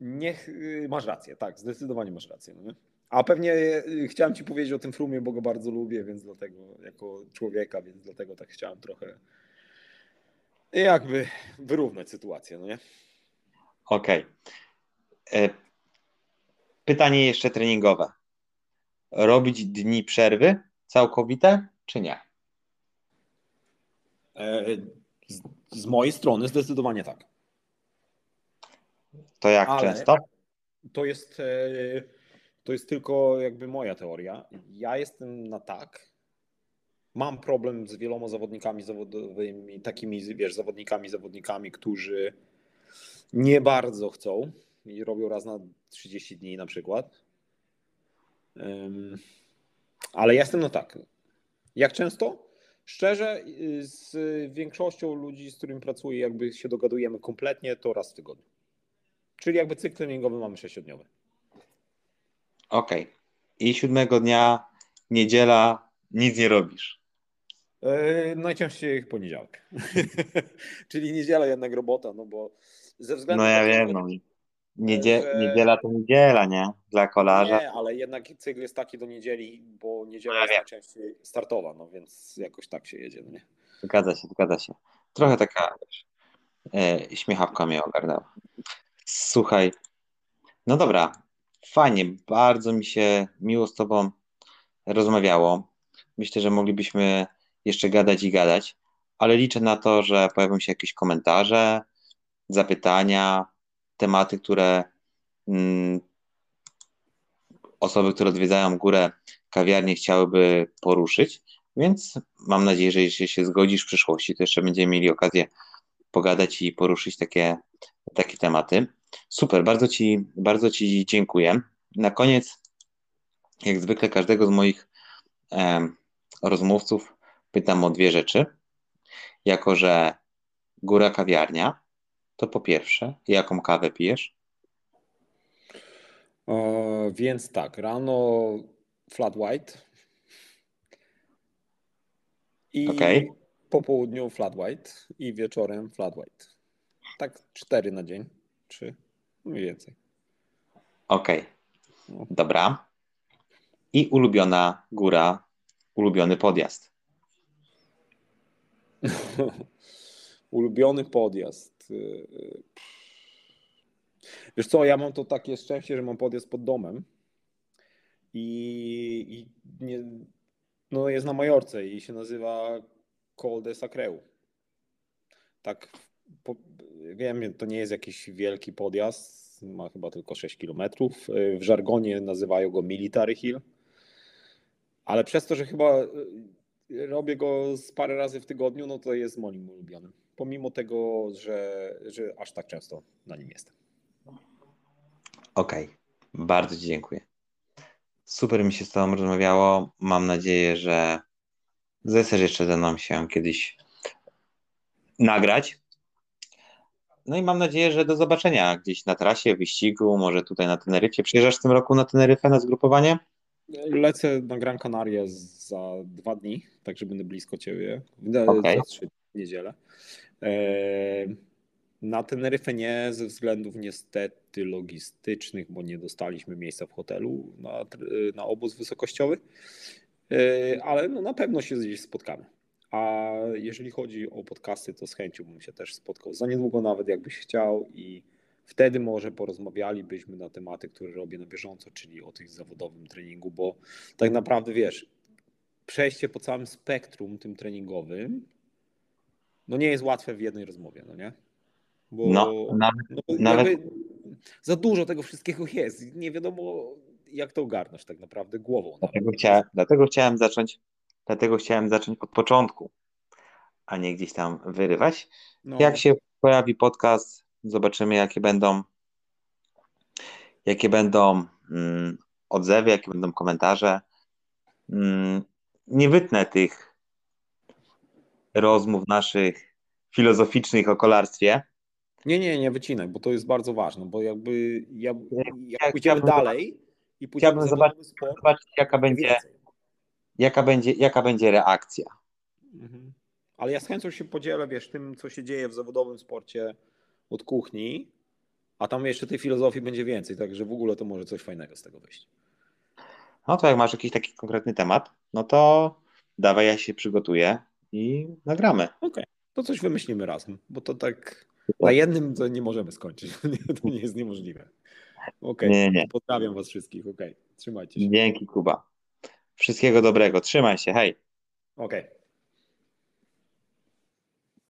Speaker 2: niech y, masz rację, tak, zdecydowanie masz rację, no nie? A pewnie y, chciałem ci powiedzieć o tym Frumie, bo go bardzo lubię, więc dlatego, jako człowieka, więc dlatego tak chciałem trochę jakby wyrównać sytuację, no nie?
Speaker 1: Okej. Okay. E, Pytanie jeszcze treningowe. Robić dni przerwy całkowite, czy nie?
Speaker 2: E, z, z mojej strony zdecydowanie tak.
Speaker 1: To jak Ale często?
Speaker 2: To jest, e, to jest tylko jakby moja teoria. Ja jestem na tak. Mam problem z wieloma zawodnikami zawodowymi, takimi, wiesz, zawodnikami, zawodnikami, którzy nie bardzo chcą i robią raz na 30 dni na przykład. Ale jestem no tak. Jak często? Szczerze, y, z większością ludzi, z którymi pracuję, jakby się dogadujemy kompletnie, to raz w tygodniu. Czyli jakby cykl treningowy mamy sześciodniowy.
Speaker 1: Okej. Okay. I siódmego dnia, niedziela, nic nie robisz.
Speaker 2: Yy, najczęściej poniedziałek. Czyli niedziela jednak robota, no bo ze względu
Speaker 1: no ja na wiem, no. Niedzie że... Niedziela to niedziela, nie? Dla kolarza.
Speaker 2: Nie, ale jednak cykl jest taki do niedzieli, bo niedziela no, jest najczęściej startowa, no więc jakoś tak się jedzie, no nie?
Speaker 1: Zgadza się, zgadza się. Trochę taka e, śmiechawka mnie ogarnęła. Słuchaj, no dobra, fajnie, bardzo mi się miło z Tobą rozmawiało. Myślę, że moglibyśmy jeszcze gadać i gadać, ale liczę na to, że pojawią się jakieś komentarze, zapytania, tematy, które mm, osoby, które odwiedzają górę kawiarnię chciałyby poruszyć. Więc mam nadzieję, że jeśli się zgodzisz w przyszłości, to jeszcze będziemy mieli okazję pogadać i poruszyć takie, takie tematy. Super, bardzo ci, bardzo ci dziękuję. Na koniec, jak zwykle, każdego z moich e, rozmówców pytam o dwie rzeczy. Jako, że góra kawiarnia, to po pierwsze, jaką kawę pijesz?
Speaker 2: E, więc tak, rano flat white i okay. po południu flat white i wieczorem flat white. Tak cztery na dzień, trzy, mniej więcej.
Speaker 1: Okej, okay. No. dobra. I ulubiona góra, ulubiony podjazd.
Speaker 2: ulubiony podjazd. Wiesz co, ja mam to takie szczęście, że mam podjazd pod domem i, i nie, no jest na Majorce i się nazywa Col de Sacreu. Tak, po, wiem, to nie jest jakiś wielki podjazd, ma chyba tylko 6 km. W żargonie nazywają go Military Hill, ale przez to, że chyba y, robię go z parę razy w tygodniu, no to jest moim ulubionym. Pomimo tego, że, że aż tak często na nim jestem.
Speaker 1: Okej, okay. bardzo Ci dziękuję. Super mi się z Tobą rozmawiało. Mam nadzieję, że zechcesz jeszcze ze mną się kiedyś nagrać. No i mam nadzieję, że do zobaczenia gdzieś na trasie, wyścigu, może tutaj na Teneryfie. Przyjeżdżasz w tym roku na Teneryfę na zgrupowanie?
Speaker 2: Lecę na Gran Canaria za dwa dni, także będę blisko Ciebie. Okay. Za trzy niedzielę. Eee, na Teneryfę nie, ze względów niestety logistycznych, bo nie dostaliśmy miejsca w hotelu na, na obóz wysokościowy, e, ale no na pewno się gdzieś spotkamy. A jeżeli chodzi o podcasty, to z chęcią bym się też spotkał za niedługo, nawet jakbyś chciał, i wtedy może porozmawialibyśmy na tematy, które robię na bieżąco, czyli o tych zawodowym treningu, bo tak naprawdę wiesz, przejście po całym spektrum tym treningowym, no nie jest łatwe w jednej rozmowie, no nie? Bo no, nawet, no, nawet... za dużo tego wszystkiego jest. Nie wiadomo, jak to ogarnąć tak naprawdę głową.
Speaker 1: Dlatego, chciałem, dlatego chciałem zacząć, dlatego chciałem zacząć od początku, a nie gdzieś tam wyrywać. No. Jak się pojawi podcast, zobaczymy, jakie będą jakie będą mm, odzewy, jakie będą komentarze. Mm, nie wytnę tych rozmów naszych filozoficznych o kolarstwie,
Speaker 2: nie, nie, nie wycinaj, bo to jest bardzo ważne, bo jakby ja, jak pójdziemy dalej i pójdziemy
Speaker 1: chciałbym zobaczyć, sport, zobaczyć jaka będzie, jaka będzie, jaka będzie reakcja. Mhm.
Speaker 2: Ale ja z chęcią się podzielę, wiesz, tym, co się dzieje w zawodowym sporcie od kuchni, a tam jeszcze tej filozofii będzie więcej, także w ogóle to może coś fajnego z tego wyjść.
Speaker 1: No to jak masz jakiś taki konkretny temat, no to dawaj, ja się przygotuję i nagramy.
Speaker 2: Okej, okay. to coś wymyślimy razem, bo to tak na jednym to nie możemy skończyć. to nie jest niemożliwe. Okej, okay. pozdrawiam Was wszystkich. Okej, okay. trzymajcie się.
Speaker 1: Dzięki, Kuba. Wszystkiego dobrego. Trzymaj się. Hej.
Speaker 2: Okej.